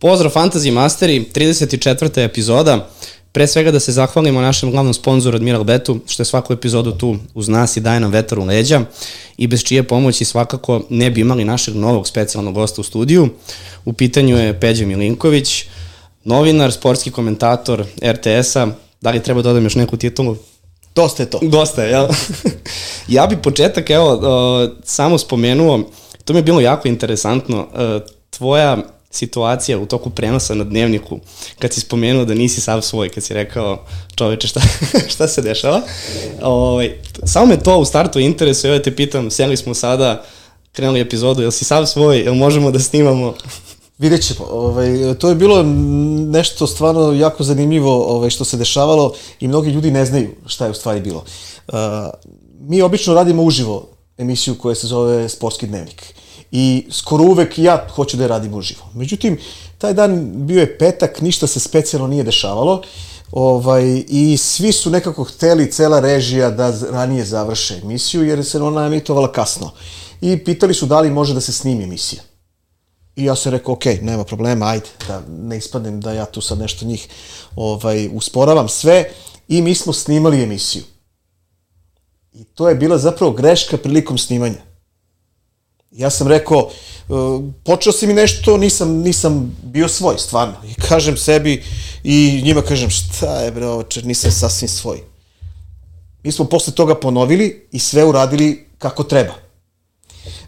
Pozdrav Fantasy Masteri, 34. epizoda. Pre svega da se zahvalimo našem glavnom sponzoru Admiral Betu, što je svaku epizodu tu uz nas i daje nam vetar u leđa i bez čije pomoći svakako ne bi imali našeg novog specijalnog gosta u studiju. U pitanju je Peđa Milinković, novinar, sportski komentator RTS-a. Da li treba dodam još neku titulu? Dosta je to. Dosta je, jel? ja bi početak, evo, uh, samo spomenuo, to mi je bilo jako interesantno, uh, tvoja situacija u toku prenosa na dnevniku, kad si spomenuo da nisi sav svoj, kad si rekao čoveče šta, šta se dešava. Ovaj, samo me to u startu interesuje, evo te pitam, sjeli smo sada, krenuli epizodu, jel si sav svoj, jel možemo da snimamo? Vidjet ćemo. Ovaj, to je bilo nešto stvarno jako zanimljivo ovaj, što se dešavalo i mnogi ljudi ne znaju šta je u stvari bilo. Uh, mi obično radimo uživo emisiju koja se zove Sportski dnevnik. I skoro uvek ja hoću da je radim uživo. Međutim, taj dan bio je petak, ništa se specijalno nije dešavalo. Ovaj, I svi su nekako hteli, cela režija, da ranije završe emisiju, jer se ona emitovala kasno. I pitali su da li može da se snimi emisija. I ja sam rekao, ok, nema problema, ajde, da ne ispadnem da ja tu sad nešto njih ovaj, usporavam sve. I mi smo snimali emisiju. I to je bila zapravo greška prilikom snimanja. Ja sam rekao, uh, počeo si mi nešto, nisam, nisam bio svoj, stvarno. I kažem sebi i njima kažem, šta je bre ovo, nisam sasvim svoj. Mi smo posle toga ponovili i sve uradili kako treba.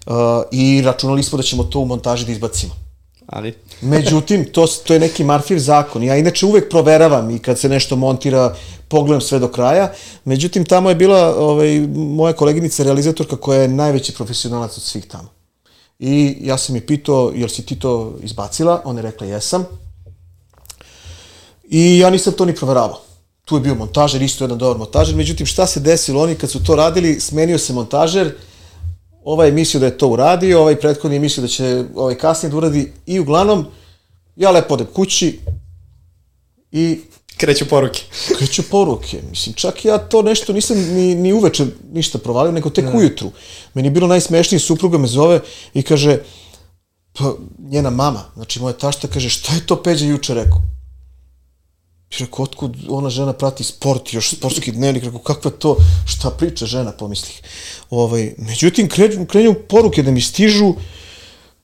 Uh, I računali smo da ćemo to u montaži da izbacimo. Ali... Međutim, to, to je neki Marfiv zakon. Ja inače uvek proveravam i kad se nešto montira, pogledam sve do kraja. Međutim, tamo je bila ovaj, moja koleginica realizatorka koja je najveći profesionalac od svih tamo. I ja sam je pitao, jel si ti to izbacila? Ona je rekla, jesam. I ja nisam to ni proveravao. Tu je bio montažer, isto jedan dobar montažer. Međutim, šta se desilo? Oni kad su to radili, smenio se montažer, ovaj je mislio da je to uradio, ovaj prethodni je mislio da će ovaj kasnije da uradi i uglavnom ja lepo odem kući i kreću poruke. kreću poruke. Mislim, čak ja to nešto nisam ni, ni uveče ništa provalio, nego tek ne. ujutru. Meni je bilo najsmešnije, supruga me zove i kaže, pa njena mama, znači moja tašta kaže, šta je to Peđa juče rekao? I rekao, otkud ona žena prati sport, još sportski dnevnik, rekao, kakva to, šta priča žena, pomislih. Ovaj, međutim, krenju, krenju poruke da mi stižu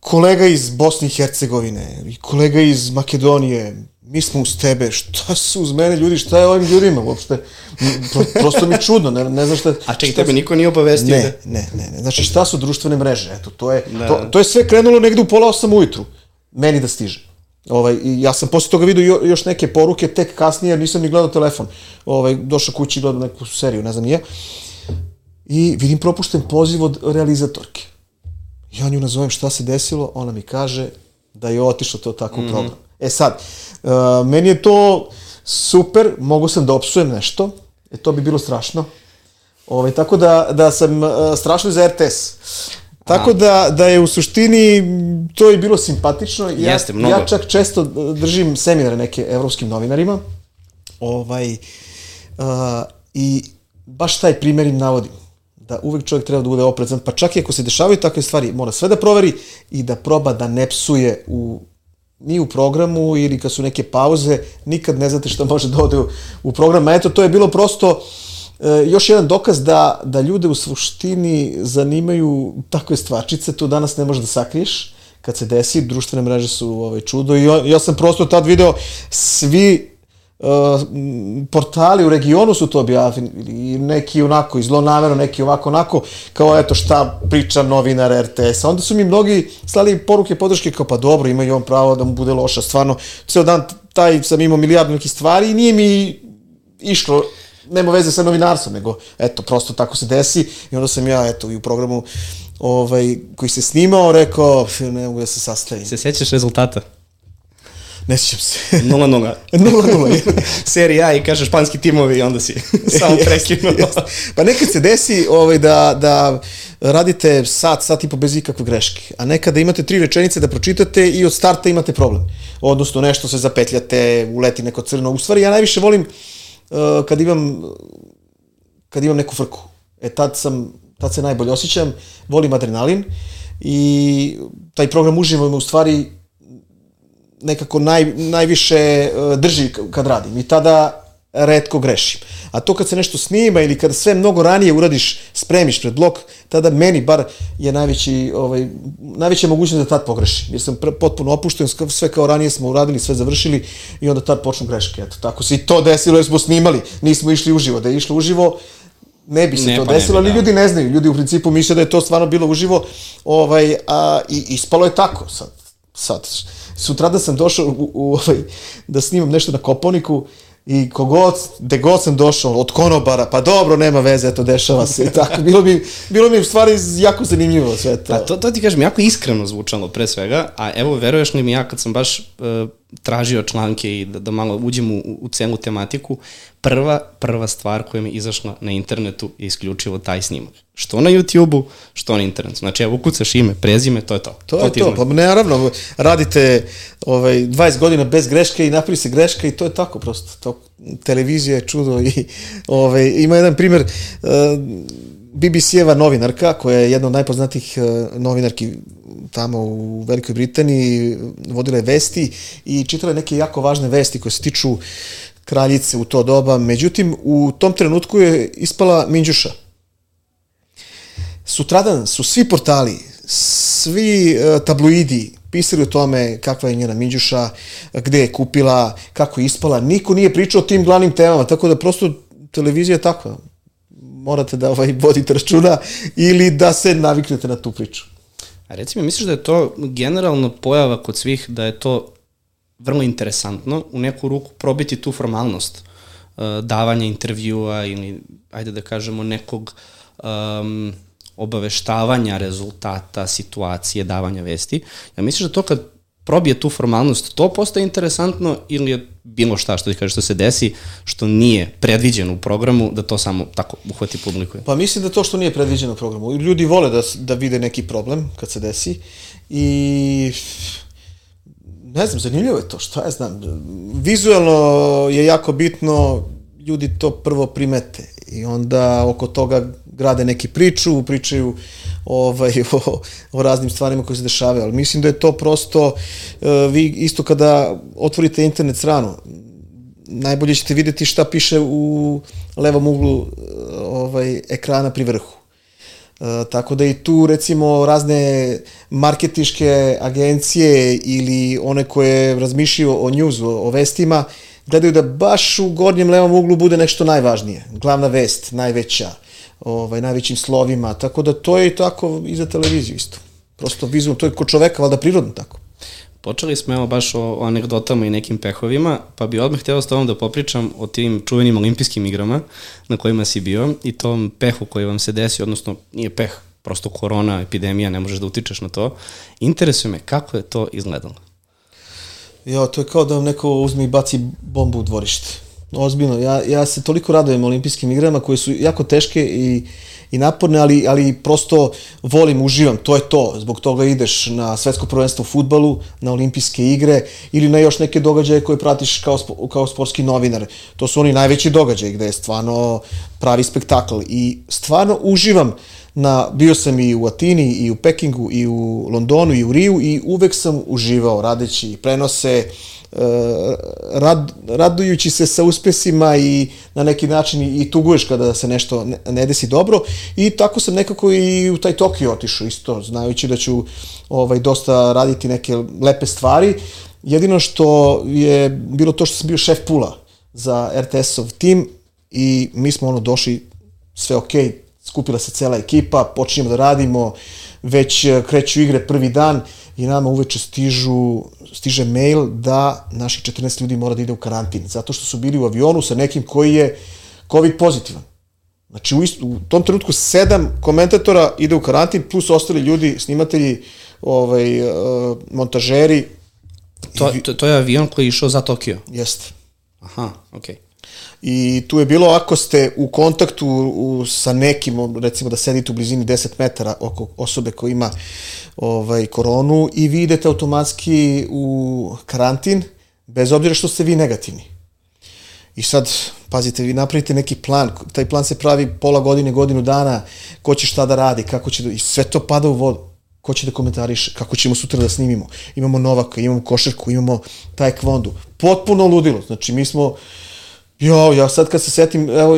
kolega iz Bosne i Hercegovine, i kolega iz Makedonije, mi smo uz tebe, šta su uz mene ljudi, šta je ovim ljudima uopšte? Pro, prosto mi čudno, ne, ne znaš šta... A čekaj, tebe niko nije obavestio? Ne, da... ne, ne, ne, znači šta su društvene mreže, eto, to je, da. to, to je sve krenulo negde u pola osam ujutru, meni da stiže. Ovaj, ja sam posle toga vidio još neke poruke, tek kasnije, jer nisam ni gledao telefon. Ovaj, došao kući i gledao neku seriju, ne znam nije. I vidim propušten poziv od realizatorke. Ja nju nazovem šta se desilo, ona mi kaže da je otišlo to tako mm -hmm. program. E sad, uh, meni je to super, mogu sam da opsujem nešto, e to bi bilo strašno. Ovaj, tako da, da sam uh, strašno za RTS. Tako da, da je u suštini to je bilo simpatično. Ja, Jeste, mnogo. Ja čak često držim seminare neke evropskim novinarima. Ovaj, uh, I baš taj primjer im navodim. Da uvek čovjek treba da bude oprezan, pa čak i ako se dešavaju takve stvari, mora sve da proveri i da proba da ne psuje u ni u programu ili kad su neke pauze, nikad ne znate šta može da ode u, u program. A eto, to je bilo prosto e, još jedan dokaz da, da ljude u suštini zanimaju takve stvarčice, to danas ne možeš da sakriješ. Kad se desi, društvene mreže su ovaj, čudo. I ja, ja sam prosto tad video svi Uh, portali u regionu su to objavili, neki onako, zlonamerno, neki ovako onako, kao eto šta priča novinar RTS-a. Onda su mi mnogi slali poruke podrške kao pa dobro, ima on pravo da mu bude loša, stvarno, ceo dan taj sam imao milijardu nekih stvari i nije mi išlo nema veze sa novinarstvom, nego eto, prosto tako se desi i onda sam ja, eto, i u programu ovaj, koji se snimao, rekao, ne mogu da se sastavim. Se sjećaš rezultata? Ne sjećam se. 0-0. 0-0. Serija A i kaže španski timovi i onda si samo prekinuo. pa nekad se desi ovaj, da, da radite sat, sat i po bez ikakve greške, a nekada imate tri rečenice da pročitate i od starta imate problem. Odnosno nešto se zapetljate, uleti neko crno. U stvari ja najviše volim uh, kad imam kad imam neku frku. E tad sam tad se najbolje osjećam, volim adrenalin i taj program uživo me u stvari nekako naj, najviše e, drži kad radim i tada redko grešim. A to kad se nešto snima ili kad sve mnogo ranije uradiš, spremiš pred blok, tada meni bar je najveći, ovaj, najveća mogućnost da tad pogrešim. Jer sam potpuno opušten, sve kao ranije smo uradili, sve završili i onda tad počnu greške. Eto, tako se i to desilo jer smo snimali, nismo išli uživo. Da je išlo uživo, ne bi se ne, to pa desilo, ali da. ljudi ne znaju. Ljudi u principu misle da je to stvarno bilo uživo ovaj, a, i ispalo je tako sad. sad. Sutra da sam došao u, u, ovaj, da snimam nešto na Koponiku, I kogod, gde god sam došao, od konobara, pa dobro, nema veze, eto, dešava se i tako. Bilo mi, bilo mi stvari jako zanimljivo sve to. A to, to ti kažem, jako iskreno zvučalo pre svega, a evo, veruješ li mi ja kad sam baš uh, tražio članke i da, da malo uđem u, u celu tematiku, prva, prva stvar koja mi je izašla na internetu je isključivo taj snimak. Što na YouTube-u, što na internetu. Znači, evo, ukucaš ime, prezime, to je to. To, to je to, pa naravno, radite ovaj, 20 godina bez greške i napravi se greška i to je tako prosto. To, televizija je čudo i ovaj, ima jedan primjer, uh, BBC-eva novinarka, koja je jedna od najpoznatijih uh, novinarki tamo u Velikoj Britaniji, vodila je vesti i čitala je neke jako važne vesti koje se tiču kraljice u to doba. Međutim, u tom trenutku je ispala Minđuša. Sutradan su svi portali, svi uh, tabloidi pisali o tome kakva je njena Minđuša, gde je kupila, kako je ispala. Niko nije pričao o tim glavnim temama, tako da prosto televizija je takva. Morate da ovaj, vodite računa ili da se naviknete na tu priču. A reci mi, misliš da je to generalno pojava kod svih, da je to vrlo interesantno u neku ruku probiti tu formalnost uh, davanja intervjua ili, ajde da kažemo, nekog um, obaveštavanja rezultata, situacije, davanja vesti. Ja misliš da to kad probije tu formalnost, to postaje interesantno ili je bilo šta što kaže što se desi, što nije predviđeno u programu, da to samo tako uhvati publiku? Pa mislim da to što nije predviđeno u programu. Ljudi vole da, da vide neki problem kad se desi i ne znam, zanimljivo je to, šta ja znam. Vizualno je jako bitno, ljudi to prvo primete i onda oko toga grade neki priču, pričaju ovaj, o, o raznim stvarima koje se dešavaju, ali mislim da je to prosto, uh, vi isto kada otvorite internet stranu, najbolje ćete videti šta piše u levom uglu uh, ovaj, ekrana pri vrhu. Uh, tako da i tu recimo razne marketiške agencije ili one koje razmišljaju o newsu, o vestima, gledaju da baš u gornjem levom uglu bude nešto najvažnije. Glavna vest, najveća, ovaj, najvećim slovima, tako da to je i tako i za televiziju isto. Prosto vizualno, to je kod čoveka, valjda prirodno tako. Počeli smo evo baš o, o anegdotama i nekim pehovima, pa bi odmah htio s tobom da popričam o tim čuvenim olimpijskim igrama na kojima si bio i tom pehu koji vam se desi, odnosno nije peh, prosto korona, epidemija, ne možeš da utičeš na to. Interesuje me kako je to izgledalo. Jo, to je kao da vam neko uzme i baci bombu u dvorište. Ozbiljno, ja, ja se toliko radujem olimpijskim igrama koje su jako teške i, i naporne, ali, ali prosto volim, uživam, to je to. Zbog toga ideš na svetsko prvenstvo u futbalu, na olimpijske igre ili na još neke događaje koje pratiš kao, kao sportski novinar. To su oni najveći događaji gde je stvarno pravi spektakl i stvarno uživam na, bio sam i u Atini, i u Pekingu, i u Londonu, i u Riju i uvek sam uživao radeći prenose, uh, rad, radujući se sa uspesima i na neki način i tuguješ kada se nešto ne, ne desi dobro i tako sam nekako i u taj Tokio otišao isto, znajući da ću ovaj, dosta raditi neke lepe stvari. Jedino što je bilo to što sam bio šef pula za RTS-ov tim i mi smo ono došli sve okej, okay, skupila se cela ekipa, počinjemo da radimo, već e, kreću igre prvi dan i nama uveče stižu, stiže mail da naših 14 ljudi mora da ide u karantin, zato što su bili u avionu sa nekim koji je COVID pozitivan. Znači u, istu, u tom trenutku sedam komentatora ide u karantin, plus ostali ljudi, snimatelji, ovaj, uh, montažeri. To, to, to je avion koji je išao za Tokio? Jeste. Aha, okej. Okay. I tu je bilo ako ste u kontaktu u, sa nekim, recimo da sedite u blizini 10 metara oko osobe koja ima ovaj, koronu i vi idete automatski u karantin, bez obzira što ste vi negativni. I sad, pazite, vi napravite neki plan, taj plan se pravi pola godine, godinu dana, ko će šta da radi, kako će, da, i sve to pada u vodu. ko će da komentariše, kako ćemo sutra da snimimo. Imamo Novaka, imamo košarku, imamo taekwondo. Potpuno ludilo. Znači, mi smo, Jo, ja sad kad se setim, evo,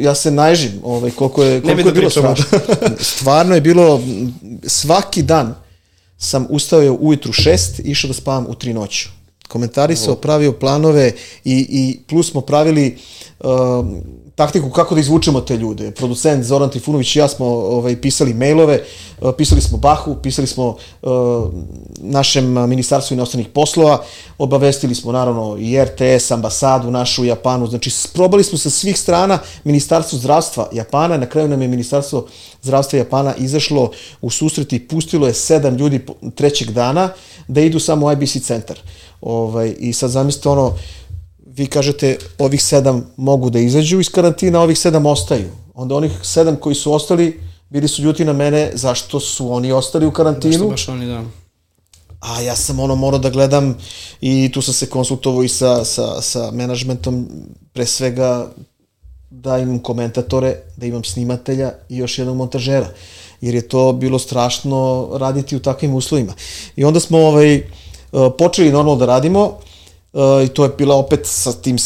ja se najžim, ovaj, koliko je, koliko bi je da bilo strašno. Stvarno je bilo, svaki dan sam ustao ujutru šest, išao da spavam u tri noću. Komentarisao, pravio planove i, i plus smo pravili um, taktiku kako da izvučemo te ljude. Producent Zoran Trifunović i ja smo ovaj, pisali mailove, uh, pisali smo Bahu, pisali smo uh, našem ministarstvu inostranih poslova, obavestili smo naravno i RTS, ambasadu našu u Japanu, znači probali smo sa svih strana ministarstvo zdravstva Japana, na kraju nam je ministarstvo zdravstva Japana izašlo u susret i pustilo je sedam ljudi trećeg dana da idu samo u IBC centar. Ovaj, I sad zamislite ono, vi kažete ovih sedam mogu da izađu iz karantina, ovih sedam ostaju. Onda onih sedam koji su ostali bili su ljuti na mene zašto su oni ostali u karantinu, baš oni da. a ja sam ono morao da gledam i tu sam se konsultovao i sa, sa, sa menadžmentom, pre svega da imam komentatore, da imam snimatelja i još jednog montažera. Jer je to bilo strašno raditi u takvim uslovima. I onda smo ovaj, počeli normalno da radimo eh, i to je bila opet sa tim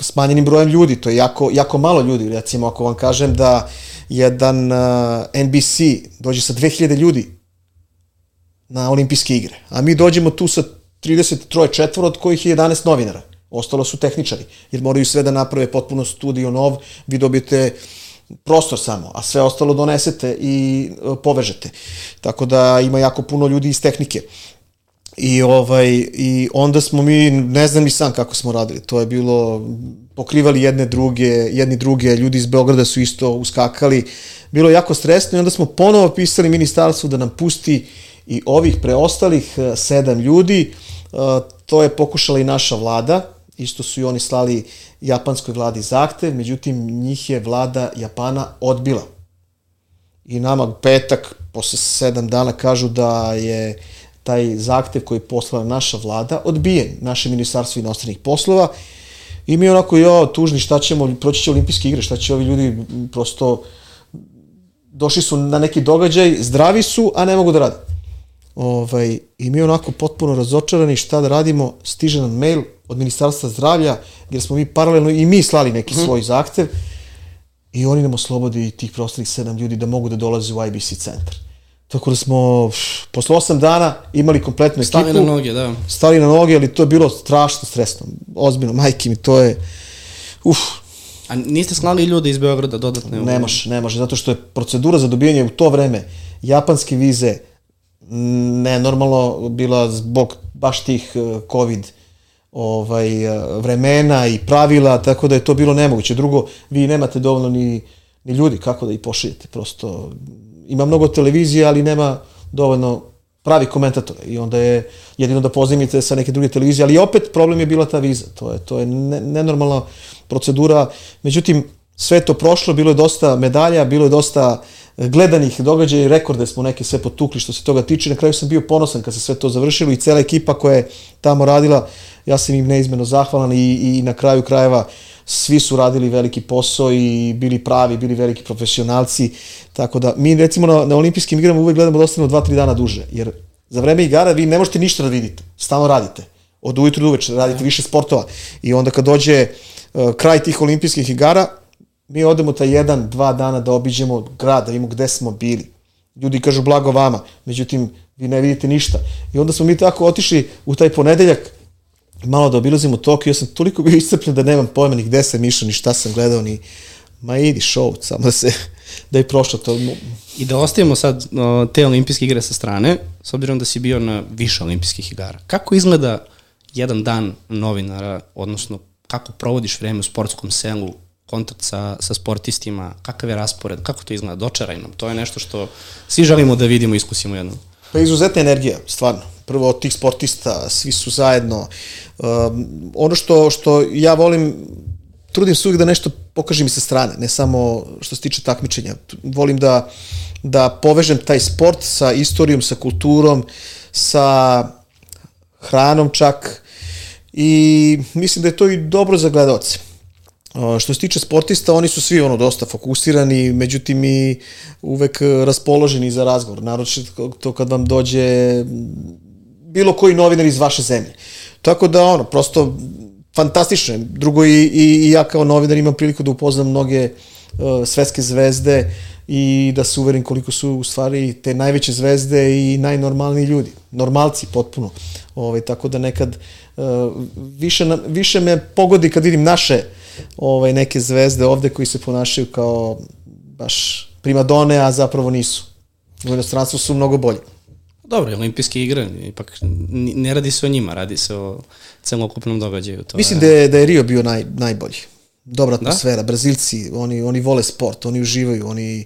smanjenim brojem ljudi. To je jako, jako malo ljudi. Recimo, ako vam kažem da jedan eh, NBC dođe sa 2000 ljudi na olimpijske igre. A mi dođemo tu sa 33 četvora, od kojih je 11 novinara. Ostalo su tehničari, jer moraju sve da naprave potpuno studio nov, vi dobijete prostor samo, a sve ostalo donesete i e, povežete. Tako da ima jako puno ljudi iz tehnike. I ovaj i onda smo mi ne znam ni sam kako smo radili. To je bilo pokrivali jedne druge, jedni druge, ljudi iz Beograda su isto uskakali. Bilo je jako stresno i onda smo ponovo pisali ministarstvu da nam pusti i ovih preostalih eh, sedam ljudi. Eh, To je pokušala i naša vlada, isto su i oni slali japanskoj vladi zahtev, međutim njih je vlada Japana odbila i nama petak, posle sedam dana, kažu da je taj zahtev koji je poslala naša vlada odbijen, naše ministarstvo inostranih poslova i mi onako, jo, tužni, šta ćemo, proći će olimpijske igre, šta će ovi ljudi prosto došli su na neki događaj, zdravi su, a ne mogu da rade. Ovaj, I mi onako potpuno razočarani šta da radimo, stiže nam mail od Ministarstva zdravlja, gdje smo mi paralelno i mi slali neki svoj zahtev i oni nam oslobodi tih prostorih sedam ljudi da mogu da dolaze u IBC centar. Tako da smo pff, posle osam dana imali kompletnu ekipu. na noge, da. Stali na noge, ali to je bilo strašno stresno. Ozbiljno, majke mi, to je... Uf, A niste slali ljude iz Beograda dodatne? Ne može, ne može, zato što je procedura za dobijanje u to vreme japanske vize nenormalno bila zbog baš tih eh, covid ovaj, eh, vremena i pravila, tako da je to bilo nemoguće. Drugo, vi nemate dovoljno ni, ni ljudi kako da ih pošaljete, prosto ima mnogo televizije, ali nema dovoljno pravi komentatora i onda je jedino da pozajmite sa neke druge televizije, ali opet problem je bila ta viza. To je, to je ne, nenormalna procedura. Međutim, sve to prošlo, bilo je dosta medalja, bilo je dosta gledanih događaja i rekorde smo neke sve potukli što se toga tiče. Na kraju sam bio ponosan kad se sve to završilo i cela ekipa koja je tamo radila, ja sam im neizmeno zahvalan i, i na kraju krajeva svi su radili veliki posao i bili pravi, bili veliki profesionalci, tako da mi recimo na, na olimpijskim igrama uvek gledamo da ostanemo 2-3 dana duže, jer za vreme igara vi ne možete ništa da vidite, stalno radite, od ujutru do uveče radite više sportova. I onda kad dođe uh, kraj tih olimpijskih igara, mi odemo taj jedan, dva dana da obiđemo grad, da vidimo gde smo bili. Ljudi kažu blago vama, međutim, vi ne vidite ništa. I onda smo mi tako otišli u taj ponedeljak, malo da obilazimo Tokio, ja sam toliko bio iscrpljen da nemam pojma ni gde sam išao, ni šta sam gledao, ni ma idi show, samo da se, da je prošlo to. I da ostavimo sad te olimpijske igre sa strane, s obzirom da si bio na više olimpijskih igara. Kako izgleda jedan dan novinara, odnosno kako provodiš vreme u sportskom selu, kontakt sa, sa sportistima, kakav je raspored, kako to izgleda, dočaraj nam. To je nešto što svi želimo da vidimo i iskusimo jednom. Pa izuzetna energija, stvarno. Prvo od tih sportista, svi su zajedno. Um, ono što, što ja volim, trudim se uvijek da nešto pokažem i sa strane, ne samo što se tiče takmičenja. Volim da, da povežem taj sport sa istorijom, sa kulturom, sa hranom čak i mislim da je to i dobro za gledalce. Što se tiče sportista, oni su svi ono dosta fokusirani, međutim i uvek raspoloženi za razgovor, naročito to kad vam dođe bilo koji novinar iz vaše zemlje. Tako da ono, prosto fantastično je. Drugo i, i, i ja kao novinar imam priliku da upoznam mnoge uh, svetske zvezde i da se uverim koliko su u stvari te najveće zvezde i najnormalniji ljudi. Normalci potpuno. Ove, ovaj, tako da nekad uh, više, na, više me pogodi kad vidim naše ovaj, neke zvezde ovde koji se ponašaju kao baš primadone, a zapravo nisu. U inostranstvu su mnogo bolji. Dobro, olimpijske igre, ipak ne radi se o njima, radi se o celokupnom događaju. To Mislim je... da je, da je Rio bio naj, najbolji. Dobra da? atmosfera, da? Brazilci, oni, oni vole sport, oni uživaju, oni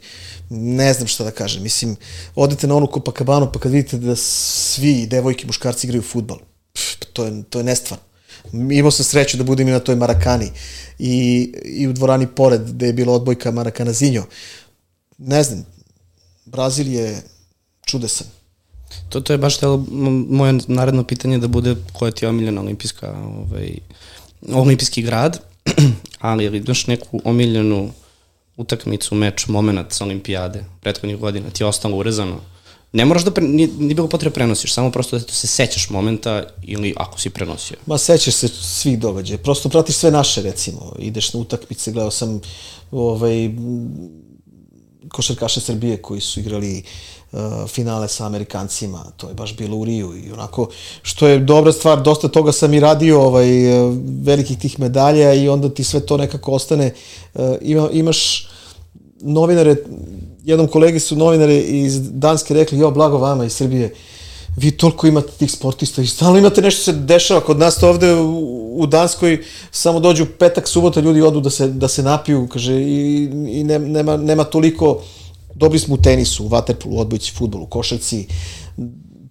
ne znam šta da kažem. Mislim, odete na onu Copacabana pa kad vidite da svi devojke, muškarci igraju futbal, to je, to je nestvarno. Imao sam sreću da budem i na toj Marakani i, i u dvorani pored gde je bila odbojka Marakana Zinjo. Ne znam, Brazil je čudesan. To, to je baš telo, moje naredno pitanje da bude koja ti je omiljena olimpijska, ovaj, olimpijski grad, ali ili imaš neku omiljenu utakmicu, meč, moment sa olimpijade prethodnih godina, ti je ostalo urezano? Ne moraš da, pre, nije, nije bilo potrebe prenosiš, samo prosto da se sećaš momenta ili ako si prenosio. Ma sećaš se svih događaja, prosto pratiš sve naše recimo, ideš na utakmice, gledao sam ovaj, košarkaše Srbije koji su igrali uh, finale sa Amerikancima, to je baš bilo u Riju i onako, što je dobra stvar, dosta toga sam i radio, ovaj, velikih tih medalja i onda ti sve to nekako ostane, uh, ima, imaš novinare, jednom kolegi su novinari iz Danske rekli, jo, blago vama iz Srbije, vi toliko imate tih sportista i stalno imate nešto se dešava kod nas to ovde u, u Danskoj samo dođu petak, subota ljudi odu da se, da se napiju kaže i, i ne, nema, nema toliko dobri smo u tenisu, u vaterpolu, odbojci, futbolu, košarci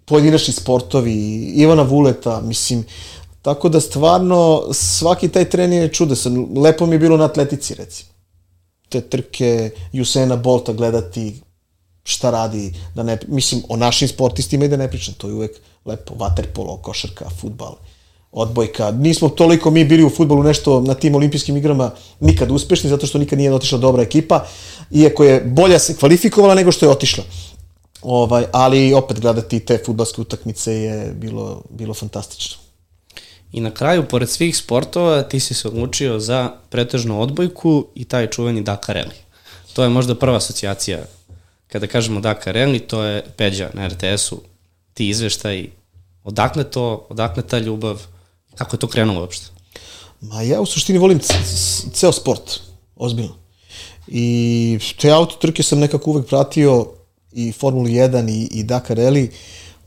pojedinačni sportovi Ivana Vuleta, mislim tako da stvarno svaki taj tren je čudesan lepo mi je bilo na atletici recimo te trke Jusena Bolta gledati šta radi, da ne, mislim, o našim sportistima i da ne pričam, to je uvek lepo, vaterpolo, košarka, futbal, odbojka. Nismo toliko mi bili u futbolu nešto na tim olimpijskim igrama nikad uspešni, zato što nikad nije otišla dobra ekipa, iako je bolja se kvalifikovala nego što je otišla. Ovaj, ali opet gledati te futbalske utakmice je bilo, bilo fantastično. I na kraju, pored svih sportova, ti si se odlučio za pretežnu odbojku i taj čuveni Dakar Rally. To je možda prva asocijacija. Kada kažemo Dakar Rally, to je Peđa na RTS-u, ti izveštaj, odakle to, odakle ta ljubav, kako je to krenulo uopšte? Ma ja u suštini volim ceo sport, ozbiljno. I te auto trke sam nekako uvek pratio i Formulu 1 i, i Dakar Rally,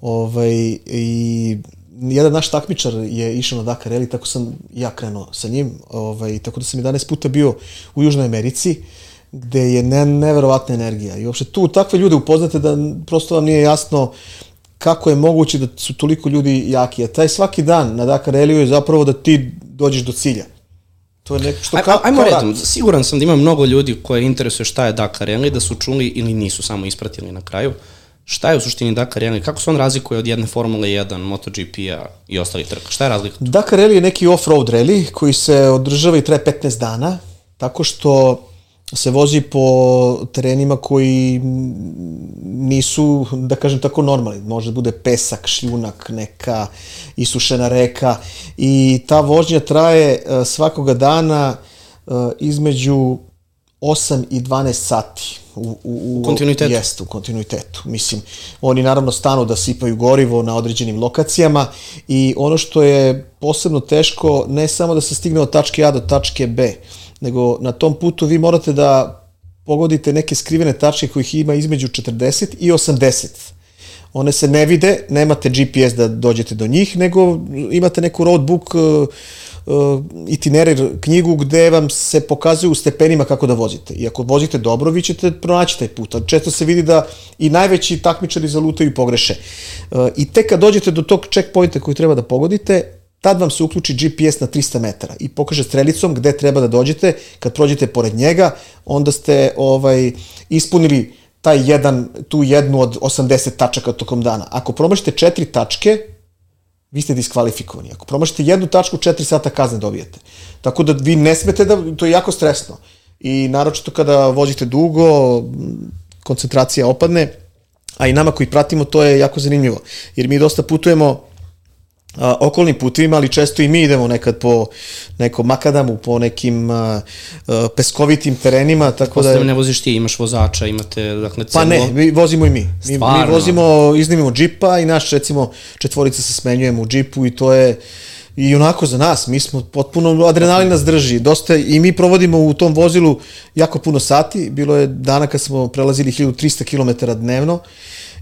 ovaj, i jedan naš takmičar je išao na Dakar Rally, tako sam ja krenuo sa njim, ovaj, tako da sam 11 puta bio u Južnoj Americi, gde je ne, neverovatna energija. I uopšte tu takve ljude upoznate da prosto vam nije jasno kako je moguće da su toliko ljudi jaki. A taj svaki dan na Dakar Rally je zapravo da ti dođeš do cilja. To je neko što kao, Ajmo redom, siguran sam da ima mnogo ljudi koje interesuje šta je Dakar Rally, da su čuli ili nisu samo ispratili na kraju. Uh, Šta je u suštini Dakar Rally? Kako se on razlikuje od jedne Formule 1, MotoGP-a i ostalih trka? Šta je razlika? Dakar Rally je neki off-road rally koji se održava i traje 15 dana, tako što se vozi po terenima koji nisu, da kažem tako, normalni. Može da bude pesak, šljunak, neka isušena reka i ta vožnja traje e, svakoga dana e, između 8 i 12 sati u, u, u kontinuitetu. Jeste, u kontinuitetu. Mislim, oni naravno stanu da sipaju gorivo na određenim lokacijama i ono što je posebno teško, ne samo da se stigne od tačke A do tačke B, nego na tom putu vi morate da pogodite neke skrivene tačke kojih ima između 40 i 80. One se ne vide, nemate GPS da dođete do njih, nego imate neku roadbook uh, itinerar knjigu gde vam se pokazuju u stepenima kako da vozite. I ako vozite dobro, vi ćete pronaći taj put. Često se vidi da i najveći takmičari zalutaju i pogreše. Uh, I tek kad dođete do tog checkpointa koji treba da pogodite, tad vam se uključi GPS na 300 metara i pokaže strelicom gde treba da dođete. Kad prođete pored njega, onda ste ovaj ispunili taj jedan, tu jednu od 80 tačaka tokom dana. Ako promašite četiri tačke, vi ste diskvalifikovani. Ako promašite jednu tačku, 4 sata kazne dobijete. Tako da vi ne smete da, to je jako stresno. I naročito kada vozite dugo, koncentracija opadne, a i nama koji pratimo to je jako zanimljivo. Jer mi dosta putujemo a, okolnim putvima, ali često i mi idemo nekad po nekom makadamu, po nekim a, a, peskovitim terenima, tako da... ne voziš ti, imaš vozača, imate, dakle, celo... Pa ne, mi vozimo i mi. Mi, mi vozimo, iznimimo džipa i naš, recimo, četvorica se smenjujemo u džipu i to je i onako za nas, mi smo potpuno, adrenalin nas drži, dosta, i mi provodimo u tom vozilu jako puno sati, bilo je dana kad smo prelazili 1300 km dnevno,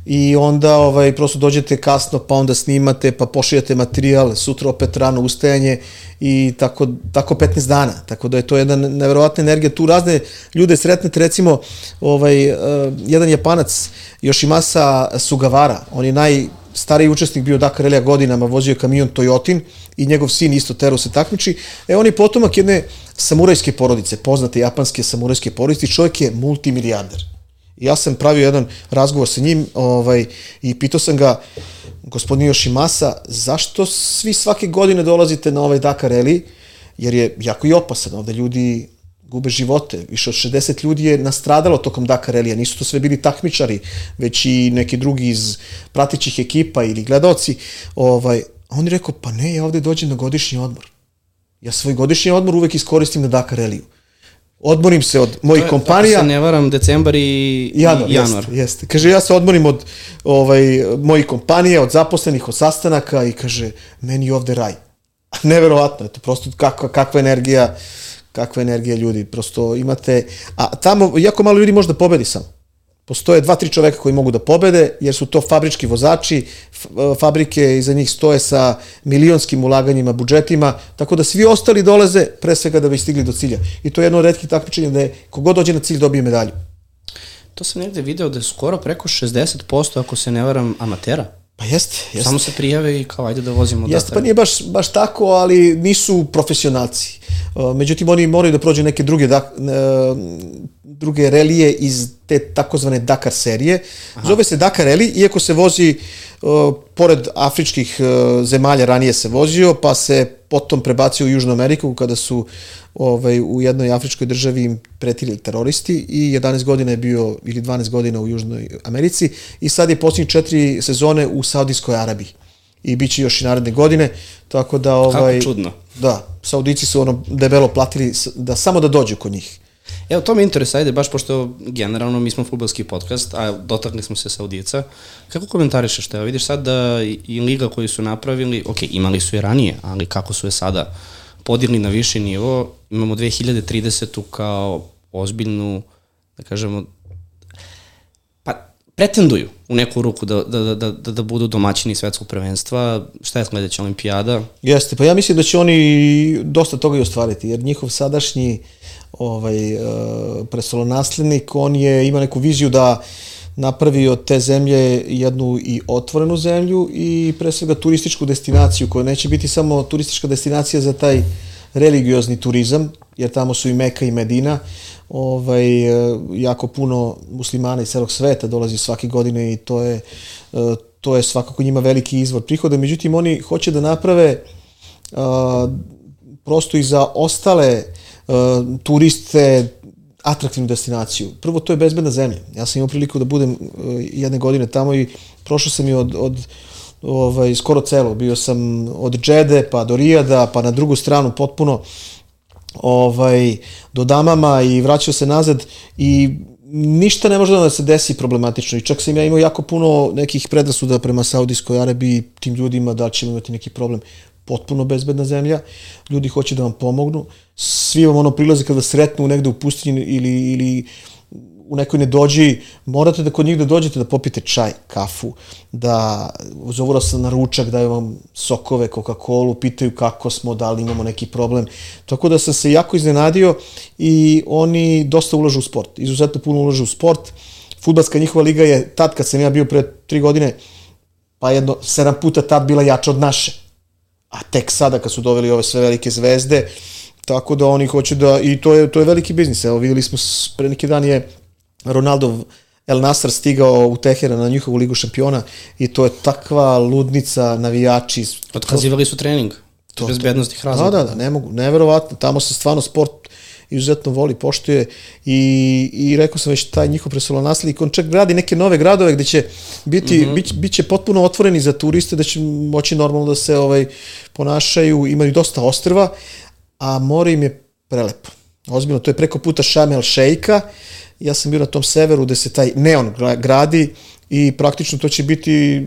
i onda ovaj, prosto dođete kasno, pa onda snimate, pa pošiljate materijal, sutra opet rano ustajanje i tako, tako 15 dana. Tako da je to jedna neverovatna energija. Tu razne ljude sretnete, recimo, ovaj, uh, jedan Japanac, Yoshimasa Sugavara, on je naj, stariji učesnik bio Dakar Relija godinama, vozio kamion Toyotin i njegov sin isto tero se takmiči. E, on je potomak jedne samurajske porodice, poznate japanske samurajske porodice, čovjek je multimilijarder ja sam pravio jedan razgovor sa njim ovaj, i pitao sam ga, gospodin Yoshimasa, zašto svi svake godine dolazite na ovaj Dakar Rally, jer je jako i opasan, ovde ljudi gube živote. Više od 60 ljudi je nastradalo tokom Dakar Relija. Nisu to sve bili takmičari, već i neki drugi iz pratićih ekipa ili gledaoci. Ovaj, a on je rekao, pa ne, ja ovde dođem na godišnji odmor. Ja svoj godišnji odmor uvek iskoristim na Dakar Reliju odmorim se od mojih kompanija. Ako se ne varam, decembar i januar. I januar. Jeste, jeste. Kaže, ja se odmorim od ovaj, mojih kompanija, od zaposlenih, od sastanaka i kaže, meni ovde raj. Neverovatno, eto, prosto kakva, kakva energija, kakva energija ljudi, prosto imate, a tamo jako malo ljudi može da pobedi samo. Postoje dva, tri čoveka koji mogu da pobede, jer su to fabrički vozači, e, fabrike iza njih stoje sa milionskim ulaganjima, budžetima, tako da svi ostali dolaze pre svega da bi stigli do cilja. I to je jedno od redkih takmičenja da je kogod dođe na cilj dobije medalju. To sam negde video da je skoro preko 60%, ako se ne varam, amatera. Pa jeste, jeste. Samo se prijave i kao ajde da vozimo Jeste, pa nije baš, baš tako, ali nisu profesionalci. Uh, međutim, oni moraju da prođu neke druge, da, druge relije iz te takozvane Dakar serije. Aha. Zove se Dakar Rally, iako se vozi uh, pored afričkih zemalja ranije se vozio, pa se potom prebacio u Južnu Ameriku kada su ovaj, u jednoj afričkoj državi im pretili teroristi i 11 godina je bio, ili 12 godina u Južnoj Americi i sad je posljednjih četiri sezone u Saudijskoj Arabiji i bit će još i naredne godine, tako da... Ovaj, Kako čudno. Da, Saudici su ono debelo platili da samo da dođu kod njih. Evo, to me interesuje, ajde, baš pošto generalno mi smo futbolski podcast, a dotakli smo se Saudica. Kako komentarišeš te? Vidiš sad da i liga koju su napravili, ok, imali su je ranije, ali kako su je sada podigli na viši nivo, imamo 2030. kao ozbiljnu, da kažemo, pretenduju u neku ruku da, da, da, da, da budu domaćini svetskog prvenstva. Šta je sledeća olimpijada? Jeste, pa ja mislim da će oni dosta toga i ostvariti, jer njihov sadašnji ovaj, uh, presolonaslednik, on je ima neku viziju da napravi od te zemlje jednu i otvorenu zemlju i pre svega turističku destinaciju koja neće biti samo turistička destinacija za taj religiozni turizam, jer tamo su i Meka i Medina, ovaj, e, jako puno muslimana iz celog sveta dolazi svake godine i to je, e, to je svakako njima veliki izvor prihoda. Međutim, oni hoće da naprave a, prosto i za ostale a, turiste atraktivnu destinaciju. Prvo, to je bezbedna zemlja. Ja sam imao priliku da budem jedne godine tamo i prošao sam i od, od ovaj, skoro celo. Bio sam od Džede pa do Rijada, pa na drugu stranu potpuno ovaj, do Damama i vraćao se nazad i ništa ne može da se desi problematično. I čak sam ja imao jako puno nekih predrasuda prema Saudijskoj Arabiji, tim ljudima da ćemo imati neki problem. Potpuno bezbedna zemlja, ljudi hoće da vam pomognu, svi vam ono prilaze kada sretnu negde u pustinji ili, ili u nekoj ne dođi, morate da kod njih da dođete da popite čaj, kafu, da zovu se na ručak, daju vam sokove, Coca-Cola, pitaju kako smo, da li imamo neki problem. Tako da sam se jako iznenadio i oni dosta ulažu u sport, izuzetno puno ulažu u sport. Futbalska njihova liga je tad kad sam ja bio pre tri godine, pa jedno sedam puta tad bila jača od naše. A tek sada kad su doveli ove sve velike zvezde, tako da oni hoće da, i to je, to je veliki biznis. Evo videli smo pre neki dan je Ronaldov El Nasr stigao u Teheran na njihovu ligu šampiona i to je takva ludnica, navijači. Otkazivali su trening. To, bezbednostnih razloga. Da, da, da, ne mogu, neverovatno. Tamo se stvarno sport izuzetno voli, poštuje i, i rekao sam već taj njihov presolonaslik, on čak gradi neke nove gradove gde će biti, mm -hmm. bit, bit će potpuno otvoreni za turiste, da će moći normalno da se ovaj ponašaju, imaju dosta ostrva, a more im je prelepo. Ozbiljno, to je preko puta Šamel Šejka, ja sam bio na tom severu gde se taj neon gradi i praktično to će biti